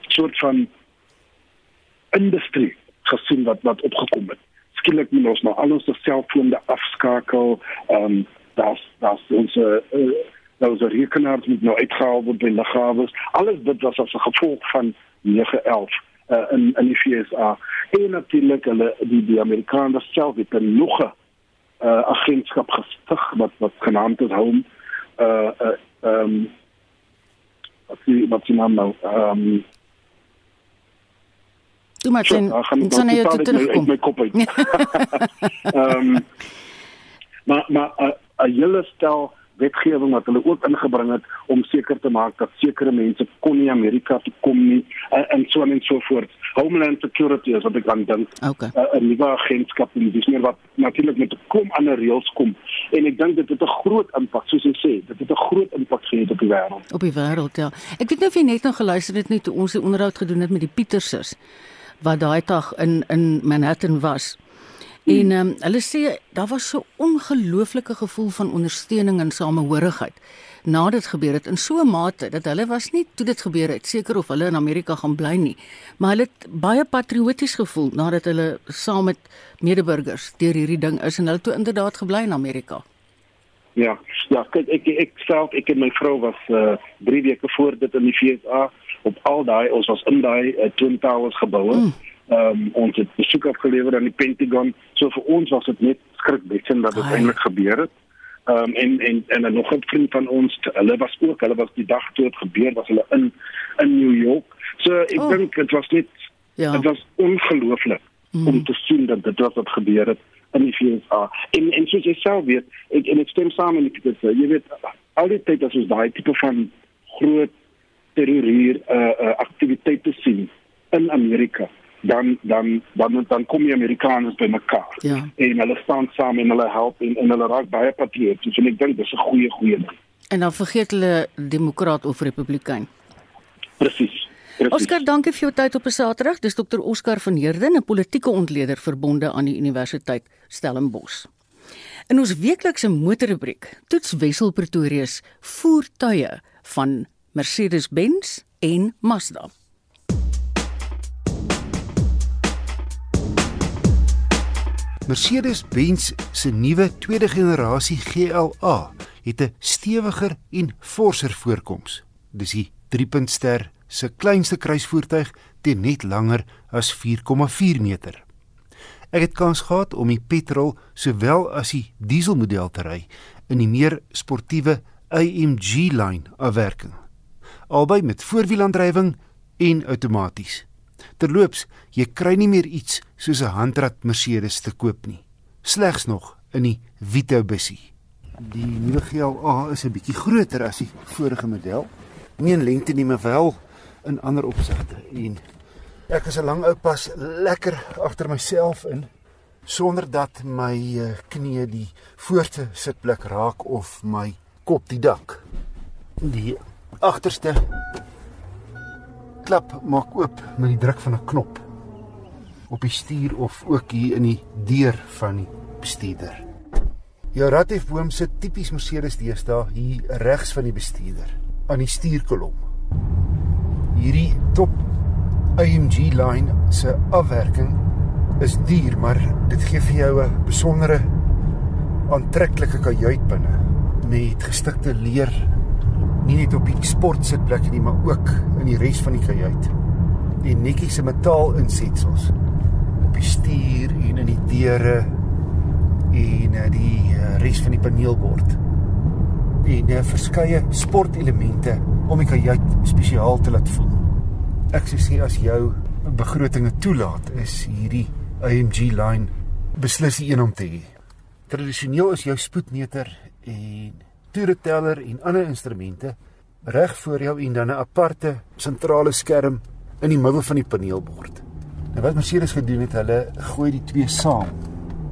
S19: soort van industrie gesien wat wat opgekom het. Skielik moet ons nou al ons selfone afskakel. Ehm um, daar's daar's ons uh, daar's 'n rekenaar wat nou uitgehaal word by lughawens. Alles dit was as 'n gevolg van 9/11 uh, in in die FSA. En natuurlik hulle die die Amerikaners self het 'n uh, agentskap gestig wat wat genaamd is Home uh uh um wat die wat die naam nou um
S2: Toe maar sien dan jy het terugkom.
S19: My kop uit. Ehm maar maar 'n uh, hele stel wetgewing wat hulle ook ingebring het om seker te maak dat sekere mense kon nie Amerika toe kom nie uh, en so en so voort. Homeland Security is wat ek aan dink.
S2: Okay.
S19: 'n uh, nuwe agentskap en dis meer wat natuurlik met kom ander reëls kom en ek dink dit het 'n groot impak soos jy sê, dit het 'n groot impak gehad op die wêreld.
S2: Op die wêreld ja. Ek weet nou of jy net nog geluister het net toe ons 'n onderhoud gedoen het met die Pietersers wat daai dag in in Manhattan was. En ehm um, hulle sê daar was so ongelooflike gevoel van ondersteuning en samehorigheid nadat dit gebeur het in so 'n mate dat hulle was nie toe dit gebeur het seker of hulle in Amerika gaan bly nie, maar hulle het baie patrioties gevoel nadat hulle saam met medeburgers deur hierdie ding is en hulle toe inderdaad gebly in Amerika.
S19: Ja, ja, kyk ek ek self ek en my vrou was uh 3 weke voor dit in die FSA op al daai ons was in daai uh, Twin Towers geboue. Mm ehm um, ons het besoek afgelewer aan die Pentagon. So vir ons was dit net skrikwekkend dat dit eintlik gebeur het. Ehm um, en en en 'n nog 'n vriend van ons, hulle was ook, hulle was die dag toe dit gebeur was hulle in in New York. So ek oh. dink dit was net ja. dit was ongelooflik mm. om te sien dat dit wat gebeur het in die VSA. En en soos jy self weet, ek en ek stem saam met dit. Jy weet al die tyd as ons daai tipe van groot terreur uh, uh aktiwiteite sien in Amerika dan dan dan dan kom die Amerikaners by mekaar.
S2: Ja.
S19: En hulle staan saam en hulle help en, en hulle raak baie patrioties en ek dink dis 'n goeie goeie ding.
S2: En dan vergeet hulle demokraat of republikein.
S19: Presies.
S2: Oscar, dankie vir jou tyd op 'n Saterdag. Dis dokter Oscar van Heerden, 'n politieke ontleder verbonde aan die Universiteit Stellenbosch. In ons weeklikse motorrubriek toets Wessel Pretoria se voertuie van Mercedes-Benz en Mazda.
S20: Mercedes-Benz se nuwe tweede generasie GLA het 'n stewiger en forser voorkoms. Dis die 3-puntster se kleinste kruisvoertuig teen net langer as 4,4 meter. Ek het kans gehad om die petrol sowel as die dieselmodel te ry in die meer sportiewe AMG lyn afwerking. Albei met voorwielaandrywing en outomaties. Terloops, jy kry nie meer iets soos 'n handrat Mercedes te koop nie. Slegs nog in die Vito bussie. Die nuwe GLA is 'n bietjie groter as die vorige model. Nie in lengte nie, maar wel in ander opsigte. En ek is 'n lang ou pas lekker agter myself in sonder dat my eh, knie die voorste sitplek raak of my kop die dak. Die agterste klap maak oop met die druk van 'n knop op die stuur of ook hier in die deur van die bestuurder. Jou radhefboom sit tipies Mercedes deesdae hier regs van die bestuurder aan die stuurkolom. Hierdie top AMG line se afwerking is duur, maar dit gee vir jou 'n besondere aantreklike kajuit binne met gestikte leer nie net op die sportsitplek nie, maar ook in die res van die kajuit. En netjies se metaal insetsels op die stuur en in die deure en eh, die eh, res van die paneelbord. En eh, verskeie sportelemente om die kajuit spesiaal te laat voel. Ek sou sê as jou begrotinge toelaat, is hierdie AMG line beslis een om te hê. Tradisioneel is jou spoedmeter en toereteller en ander instrumente reg voor jou en dan 'n aparte sentrale skerm in die middel van die paneelbord. Nou wat Mercedes gedoen het, hulle gooi die twee saam.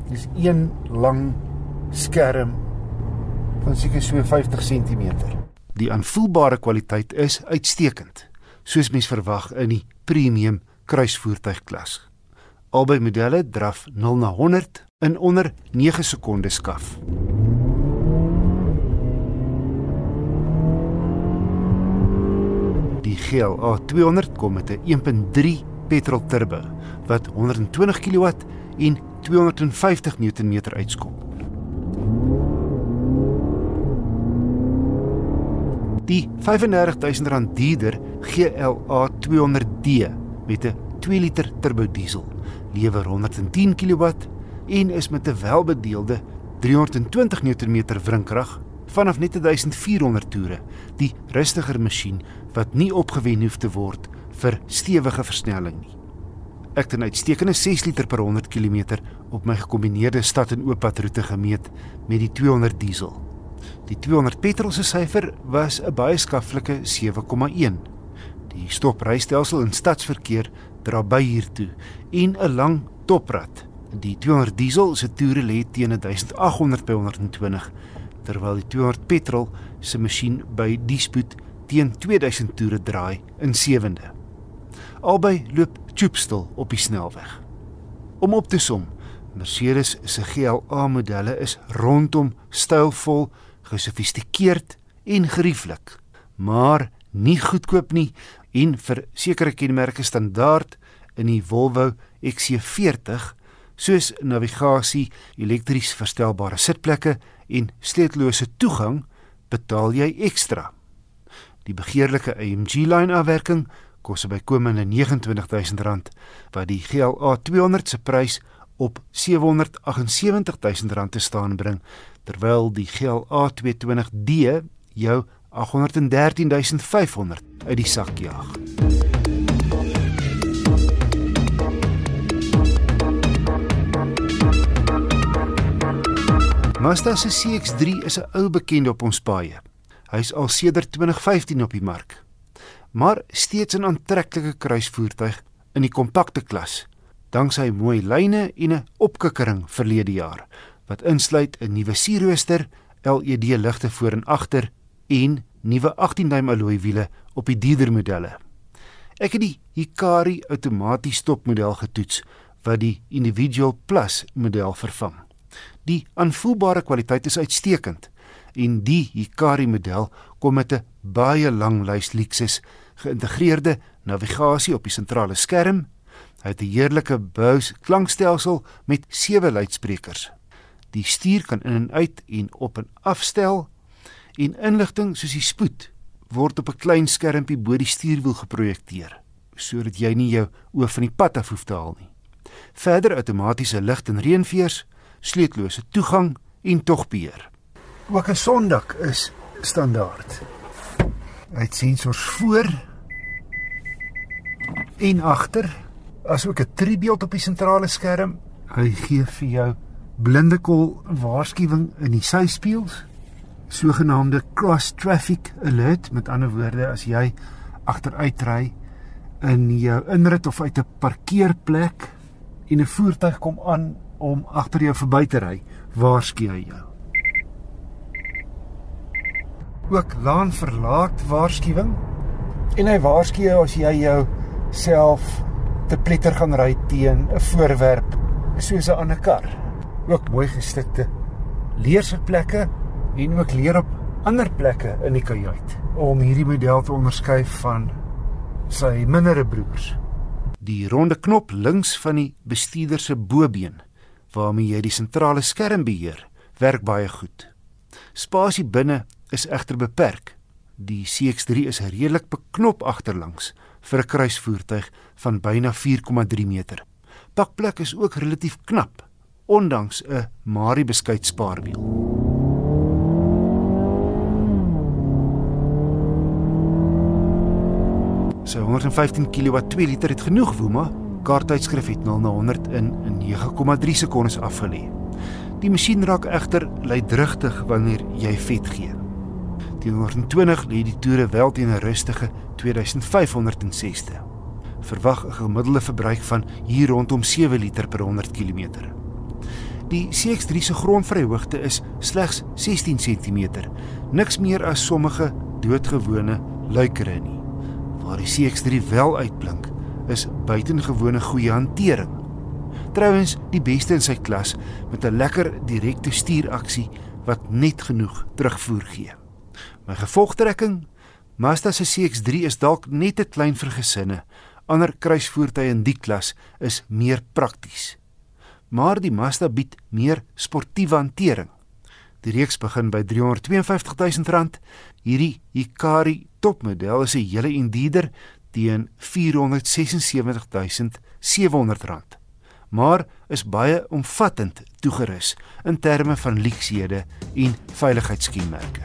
S20: Dis een lang skerm van seker so 50 cm. Die aanvoelbare kwaliteit is uitstekend, soos mens verwag in die premium kruisvoertuigklas. Albei modelle draf 0 na 100 in onder 9 sekondes skaf. Die GLA 200 kom met 'n 1.3 petrol turbo wat 120 kW en 250 Nm uitskop. Die R35000 duurder GLA 200D met 'n 2 liter turbo diesel lewer 110 kW en is met 'n welbedeelde 320 Nm wrinkrag vanaf net 1400 toere, die rustiger masjien wat nie opgewen hoef te word vir stewige versnelling nie. Ek het 'n uitstekende 6 liter per 100 km op my gekombineerde stad en ooppad roete gemeet met die 200 diesel. Die 200 petrol se syfer was 'n baie skaflike 7,1. Die stoprystelsel in stadsverkeer dra by hiertoe en 'n lang toprad. Die 200 diesel se toere lê teen 1800 by 120 terwyl die 200 petrol se masjien by die spoed teen 2000 toere draai in sewende. Albei loop choopstil op die snelweg. Om op te som, Mercedes se GLA modelle is rondom stylvol, gesofistikeerd en gerieflik, maar nie goedkoop nie en vir sekere kenmerke standaard in die Volvo XC40 soos navigasie, elektries verstelbare sitplekke en sleutellose toegang betaal jy ekstra. Die begeerlike AMG line afwerking kos bykomende R29000 wat die GLA 200 se prys op R778000 te staan bring terwyl die GLA 220D jou 813500 uit die sak jaag. Mazda se CX-3 is 'n ou bekende op ons paaie. Hy's al sedert 2015 op die mark. Maar steeds 'n aantreklike kruisvoertuig in die kompakte klas, danksy mooi lyne en 'n opkikkering verlede jaar wat insluit 'n nuwe sierrooster, LED ligte voor en agter en nuwe 18-duim alloy wiele op die dierder modelle. Ek het die Hikari outomaties stopmodel getoets wat die Individual Plus model vervang. Die aanvoelbare kwaliteit is uitstekend en die Hikari model kom met 'n baie lang lys Lexus geïntegreerde navigasie op die sentrale skerm. Hy het 'n heerlike Bose klankstelsel met sewe luidsprekers. Die stuur kan in en uit en op en afstel en inligting soos die spoed word op 'n klein skermpie bo die stuurwiel geprojekteer sodat jy nie jou oë van die pad af hoef te haal nie. Verder outomatiese lig en reënveers, sleutellose toegang en togbeheer. Ook 'n sondak is standaard. Hy het sensors voor en agter, asook 'n tribeeld op die sentrale skerm. Hy gee vir jou blindekol waarskuwing in die syspieëls, sogenaamde cross traffic alert, met ander woorde as jy agteruitry in jou inrit of uit 'n parkeerplek en 'n voertuig kom aan om agter jou verby te ry, waarsku hy jou. Ook laan verlaat waarskuwing en hy waarsku jou as jy jou self te pletter gaan ry teen 'n voorwerp soos 'n ander kar. Ook mooi gestikte leersitplekke en ook leer op ander plekke in die kajuit om hierdie model te onderskei van sy mindere broers. Die ronde knop links van die bestuurder se bobeen waarmee jy die sentrale skerm beheer, werk baie goed. Spasie binne is egter beperk. Die CX3 is redelik beknop agterlangs vir 'n kruisvoertuig van byna 4,3 meter. Pakplek is ook relatief knap ondanks 'n Mari beskuit spaarwiel. Sy 115 kW 2 liter het genoeg woema. Kaarttydskrif het 0 na 100 in 'n 9,3 sekondes afgelê. Die masjien raak egter luidrigtig wanneer jy vet gee. Teen 120 lê die toere wel teen 'n rustige 2560. Verwag 'n gemiddelde verbruik van hier rondom 7 liter per 100 km. Die CX3 se grondvryhoogte is slegs 16 cm, niks meer as sommige doodgewone luikere nie waar die CX3 wel uitblink, is buitengewone goeie hantering. Trouwens, die beste in sy klas met 'n lekker direkte stuuraksie wat net genoeg terugvoer gee. My gevolgtrekking, Mazda se CX3 is dalk net te klein vir gesinne. Ander kruisvoertuie in die klas is meer prakties. Maar die Mazda bied meer sportiewe hantering. Die reeks begin by R352 000. Hierdie Hikari topmodel is 'n hele indieder teen R476700, maar is baie omvattend toegerus in terme van luksushede en veiligheidsskienmerke.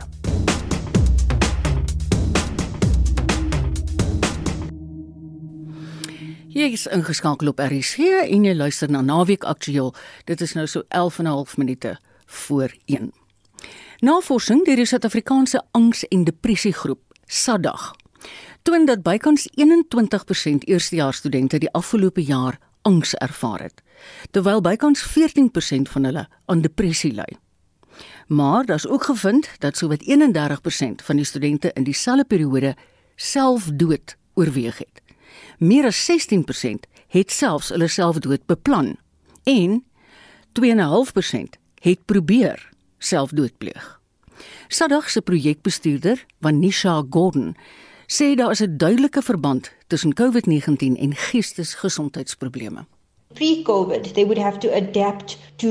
S2: Jy is ingeskakel op RC en jy luister na Naweek Aktueel. Dit is nou so 11 en 'n half minute voor 1. Navorsing deur die Suid-Afrikaanse Angs- en Depressiegroep SADAG toon dat bykans 21% eerstejaarsstudente die afgelope jaar angs ervaar het, terwyl bykans 14% van hulle aan depressie ly. Maar daar's ook gevind dat sowat 31% van die studente in dieselfde periode selfdood oorweeg het. Meer as 16% het selfs hulle selfdood beplan en 2.5% het probeer selfdood pleeg. Sadag se projekbestuurder, Vanisha Gordon, sê daar is 'n duidelike verband tussen COVID-19 en geestesgesondheidsprobleme.
S21: Pre-COVID, they would have to adapt to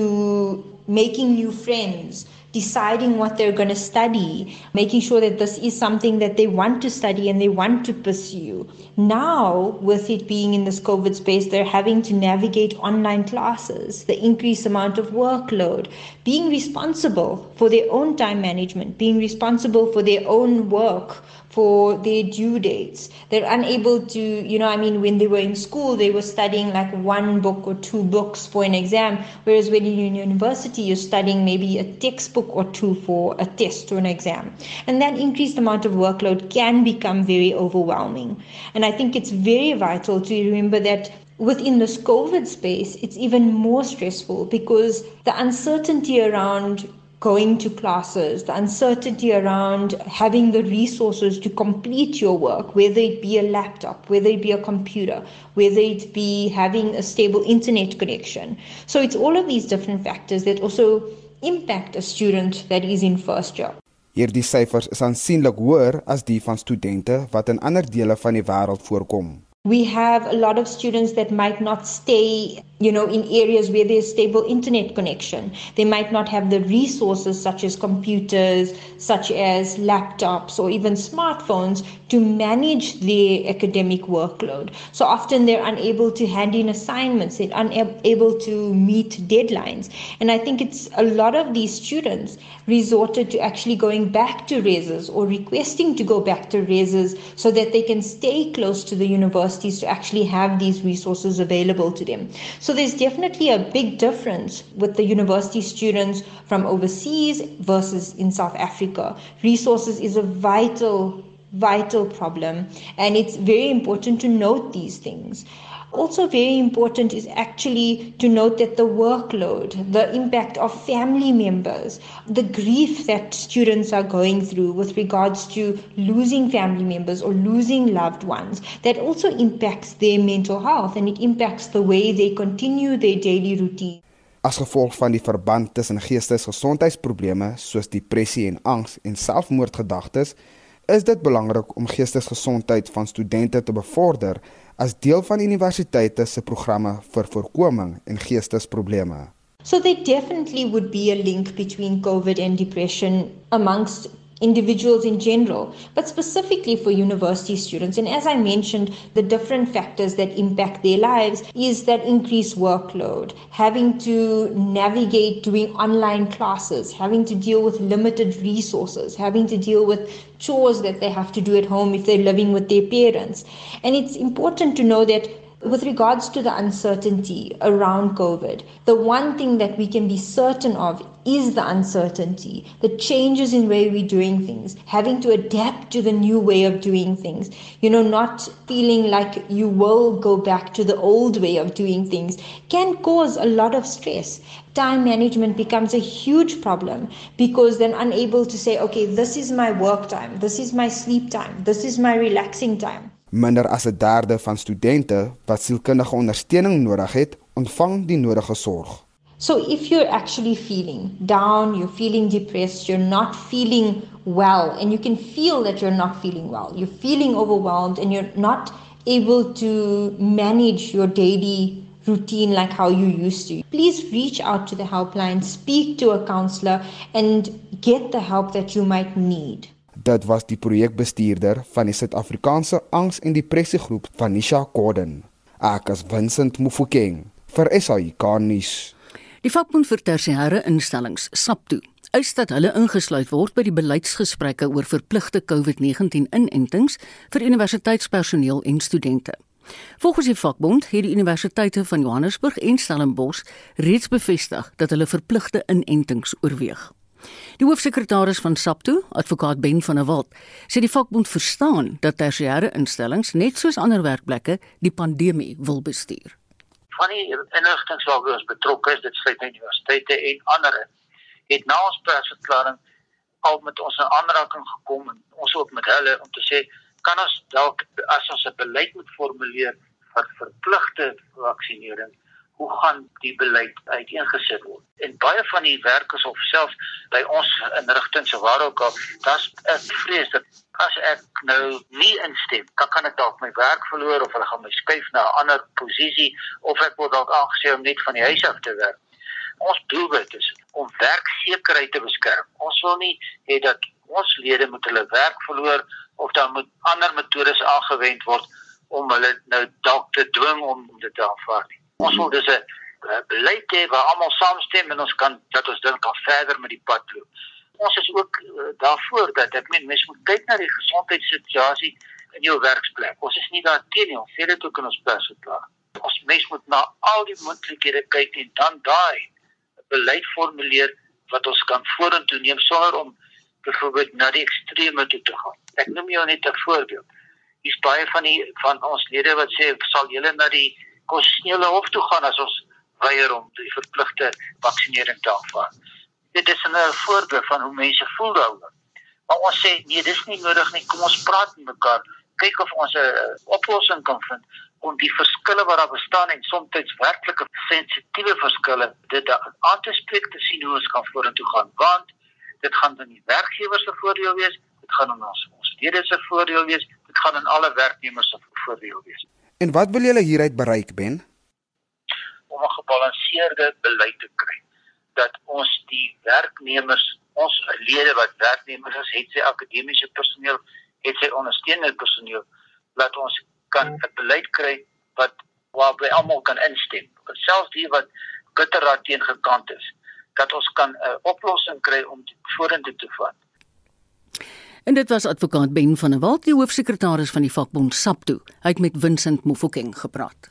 S21: making new friends, deciding what they're going to study, making sure that this is something that they want to study and they want to pursue. Now, with it being in this COVID space, they're having to navigate online classes, the increased amount of workload, being responsible for their own time management, being responsible for their own work for their due dates. They're unable to, you know, I mean, when they were in school, they were studying like one book or two books for an exam, whereas when you're in university, you're studying maybe a textbook or two for a test or an exam. And that increased amount of workload can become very overwhelming. And I think it's very vital to remember that within this COVID space, it's even more stressful because the uncertainty around going to classes, the uncertainty around having the resources to complete your work, whether it be a laptop, whether it be a computer, whether it be having a stable internet connection. So it's all of these different factors that also impact a student that is in first year.
S22: Hierdie syfers is aansienlik hoër as die van studente wat in ander dele van die wêreld voorkom.
S21: We have a lot of students that might not stay you know, in areas where there's stable internet connection. They might not have the resources such as computers, such as laptops, or even smartphones to manage their academic workload. So often they're unable to hand in assignments, they're unable to meet deadlines. And I think it's a lot of these students resorted to actually going back to RESs or requesting to go back to RESs so that they can stay close to the universities to actually have these resources available to them. There's definitely a big difference with the university students from overseas versus in South Africa. Resources is a vital vital problem and it's very important to note these things also very important is actually to note that the workload, the impact of family members, the grief that students are going through with regards to losing family members or losing loved ones, that also impacts their mental health and it impacts the way they continue their daily routine.
S22: As gevolg van die verband tussen geestesgesondheidsprobleme soos depressie en angs en selfmoordgedagtes, is dit belangrik om geestesgesondheid van studente te bevorder as deel van universiteite se programme vir voorkoming en geestesprobleme.
S21: So there definitely would be a link between COVID and depression amongst individuals in general, but specifically for university students. And as I mentioned, the different factors that impact their lives is that increased workload, having to navigate doing online classes, having to deal with limited resources, having to deal with chores that they have to do at home if they're living with their parents. And it's important to know that with regards to the uncertainty around COVID, the one thing that we can be certain of is the uncertainty, the changes in way we're doing things, having to adapt to the new way of doing things, you know, not feeling like you will go back to the old way of doing things can cause a lot of stress. Time management becomes a huge problem because then unable to say, okay, this is my work time, this is my sleep time, this is my relaxing time.
S22: Minder as 'n derde van studente wat sielkundige ondersteuning nodig het, ontvang die nodige sorg.
S21: So if you're actually feeling down, you're feeling depressed, you're not feeling well and you can feel that you're not feeling well. You're feeling overwhelmed and you're not able to manage your daily routine like how you used to. Please reach out to the helpline, speak to a counselor and get the help that you might need.
S22: Dit was die projekbestuurder van die Suid-Afrikaanse Angs- en Depressiegroep van Nisha Gordon. Ek is Vincent Mufokeng vir SAK nuus.
S2: Die vakbond vir tersiêre instellings, SAPTO, eis dat hulle ingesluit word by die beleidsgesprekke oor verpligte COVID-19 inentings vir universiteitspersoneel en studente. Volgens die vakbond het die universiteite van Johannesburg en Stellenbosch reeds bevestig dat hulle verpligte inentings oorweeg. Die hoofsekretaris van SAPTO, advokaat Ben van der Walt, sê die vakbond verstaan dat tersiêre instellings net soos ander werkplekke die pandemie wil bestuur.
S23: Van die instellings waar ons betrokke is, dit sluit net universiteite en ander, het na ons persverklaring al met ons 'n aanraking gekom en ons ook met hulle om te sê kan ons dalk as ons 'n beleid moet formuleer vir verpligte vaksinering hoe gaan die beleid uiteengesit word. En baie van die werkers of self by ons inrigtinge so waar ook al, das ek vrees dat as ek nou nie instem, dan kan ek dalk my werk verloor of hulle gaan my skuif na 'n ander posisie of ek word dalk aangesê om net van die huis af te werk. Ons doelwit is om werksekerheid te beskerm. Ons wil nie hê dat ons lede moet hulle werk verloor of dan moet ander metodes aangewend word om hulle nou dalk te dwing om dit te aanvaar. Nie. Ons wil dus 'n beleid hê waar almal saamstem en ons kan dat ons dan kan verder met die pad loop. Ons is ook uh, daarvoor dat ek meen mense moet kyk na die gesondheidssituasie in jou werksplek. Ons is nie daar teen nie, ons sê dit ook in ons pers verklaar. Ons mens moet na al die moontlikhede kyk en dan daai beleid formuleer wat ons kan vorentoe neem sonder om byvoorbeeld na die ekstreme toe te gaan. Ek noem jou net 'n voorbeeld. Hier's baie van die van ons lede wat sê sal julle na die konstitusionele hof toe gaan as ons weier om die verpligte vaksinering te aanvaar. Dit is 'n voorbeeld van hoe mense voel daaroor. Maar ons sê nee, dis nie nodig nie. Kom ons praat met mekaar, kyk of ons 'n oplossing kan vind om die verskille wat daar bestaan en soms werklike sensitiewe verskille dit aan te spreek te sien hoe ons kan vorentoe gaan. Want dit gaan dan die werkgewers se voordeel wees, dit gaan aan ons ons lede se voordeel wees, dit gaan aan alle werknemers se voordeel wees.
S22: En wat wil julle hieruit bereik ben?
S23: om 'n gebalanseerde beleid te kry dat ons die werknemers, ons lede wat werknemers is, het sy akademiese personeel, het sy ondersteunende personeel, laat ons kan 'n beleid kry wat waarby almal kan instem. Selfs die wat bitterraad teen gekant is, dat ons kan 'n oplossing kry om vorentoe te vat.
S2: En dit was advokaat Ben van der Walt, die hoofsekretaris van die vakbond SAPTO. Hy het met Vincent Mofokeng gepraat.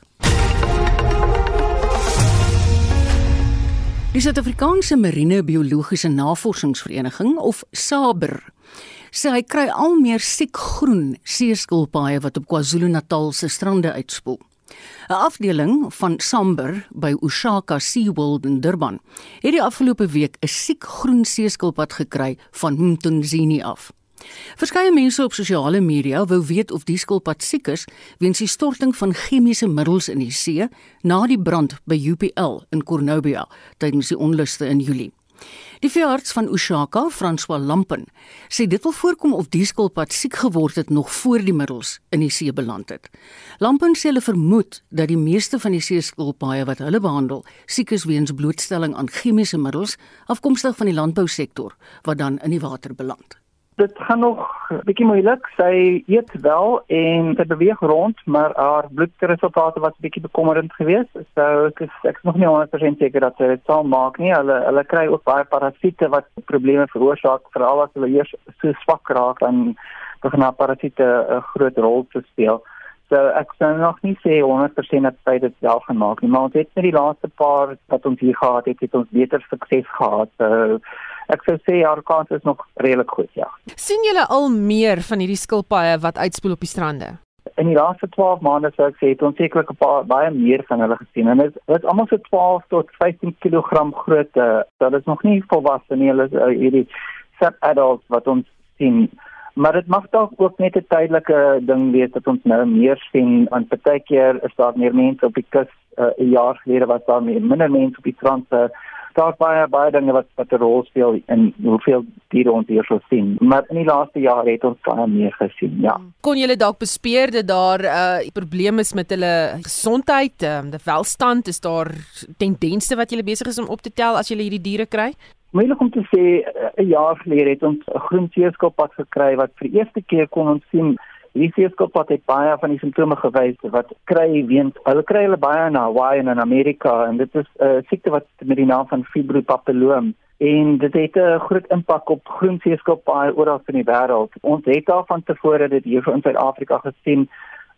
S2: Die Suid-Afrikaanse Marine Biologiese Navorsingsvereniging of SABR sê hy kry al meer siek groen seeskilpaaie wat op KwaZulu-Natal se strande uitspoel. 'n Afdeling van Samber by Ushaka SeaWorld in Durban het die afgelope week 'n siek groen seeskilpad gekry van Mtunzini af. Verskeie mense op sosiale media wou weet of die skilpad siek is weens die storting van chemiese middels in die see na die brand by UPL in Cornubia tydens die onluste in Julie. Die veearts van Ushaka, François Lampen, sê dit wil voorkom of die skilpad siek geword het nog voor die middels in die see beland het. Lampen sê hulle vermoed dat die meeste van die seeskilpaaie wat hulle behandel, siek is weens blootstelling aan chemiese middels afkomstig van die landbousektor wat dan in die water beland
S24: dit gaan nog 'n bietjie moeilik. Sy eet wel en sy beweeg rond, maar haar bloedresultate was 'n bietjie bekommerend geweest. So ek is ek is nog nie 100% seker dat sy dit sal maak nie. Hulle hulle kry ook baie parasiete wat probleme veroorsaak, veral as hulle eers so swak raak en begin na parasiete 'n groot rol speel. So ek sou nog nie sê 100% dat sy dit self gemaak nie, maar ons het met die laaste paar wat ons hier gehad het, het ons beter sukses gehad. So ek sou sê haar kans is nog redelik goed, ja.
S25: sien julle al meer van hierdie skilpaaie wat uitspoel op die strande?
S24: In die laaste 12 maande sou ek sê het ons sekerlik 'n paar baie meer van hulle gesien en dit is almal so 12 tot 15 kg groot. Dit is nog nie volwasse nie. Hulle is uh, hierdie sub adults wat ons sien. Maar dit mag dalk ook net 'n tydelike ding wees dat ons nou meer sien aan partykeer is daar meer mense op die kus. Uh, 'n uh, jaar gelede was daar meer minder mense op die strand. Uh, daar baie baie dinge wat wat 'n rol speel in hoeveel diere ons hier sou sien. Maar in die laaste jare het ons baie meer gesien, ja.
S25: Hmm. Kon julle dalk bespeer dat daar 'n uh, probleem is met hulle gesondheid, um, die welstand, is daar tendense wat julle besig is om op te tel as julle hierdie diere kry?
S24: Moeilik om te sê, 'n jaar gelede het ons 'n groen seeskilpad gekry wat vir die eerste keer kon ons sien Hierdie seeskilpad het baie van die simptome gewys wat kry weens hulle kry hulle baie in Hawaii en in Amerika en dit is 'n uh, siekte wat met die naam van fibropapilloom en dit het 'n groot impak op groen seeskilpaaie oral in die wêreld. Ons het daarvan tevore dit hier in Suid-Afrika gesien.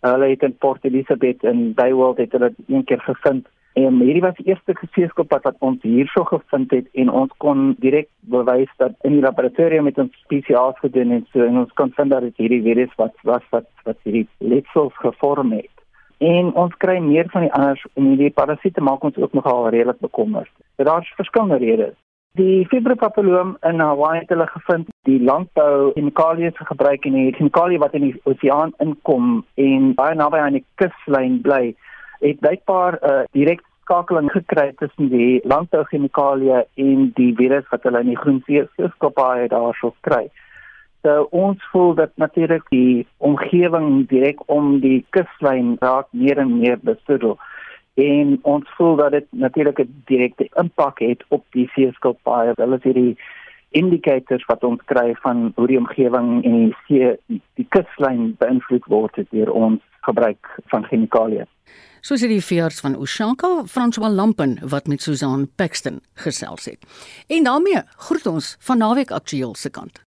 S24: Hulle het in Port Elizabeth en Baywell het hulle een keer gevind En hierdie was die eerste geseeskilpad wat ons hierso gevind het en ons kon direk bewys dat in die laboratorium met ons spesiaals gedoen het so en ons kon vind dat dit hierdie virus wat was wat wat hierdie letsels gevorm het. En ons kry meer van die anders en hierdie parasiete maak ons ook nogal redelik bekommerd. Daar is verskillende redes. Die fibropapilloom in Hawaii het hulle gevind die landbou chemikalieë gebruik en die chemikalieë wat in die oseaan inkom en baie naby aan die kuslyn bly het blykbaar 'n uh, direk skakeling gekry tussen die landbouchemikalieë en die virus wat hulle in die groenseeskopaaie daarso kry. So ons voel dat natuurlik die omgewing direk om die kuslyn raak meer en meer besoedel en ons voel dat dit natuurlik 'n direkte impak het op die seeskopaaie. Hulle is hierdie indicators wat ons kry van hoe die omgewing en die see die kuslyn beïnvloed word deur ons gebruik van chemikalieë.
S2: Soos hierdie veearts van Oshaka, François Lampen wat met Susan Paxton gesels het. En daarmee groet ons van naweek aktueel se kant.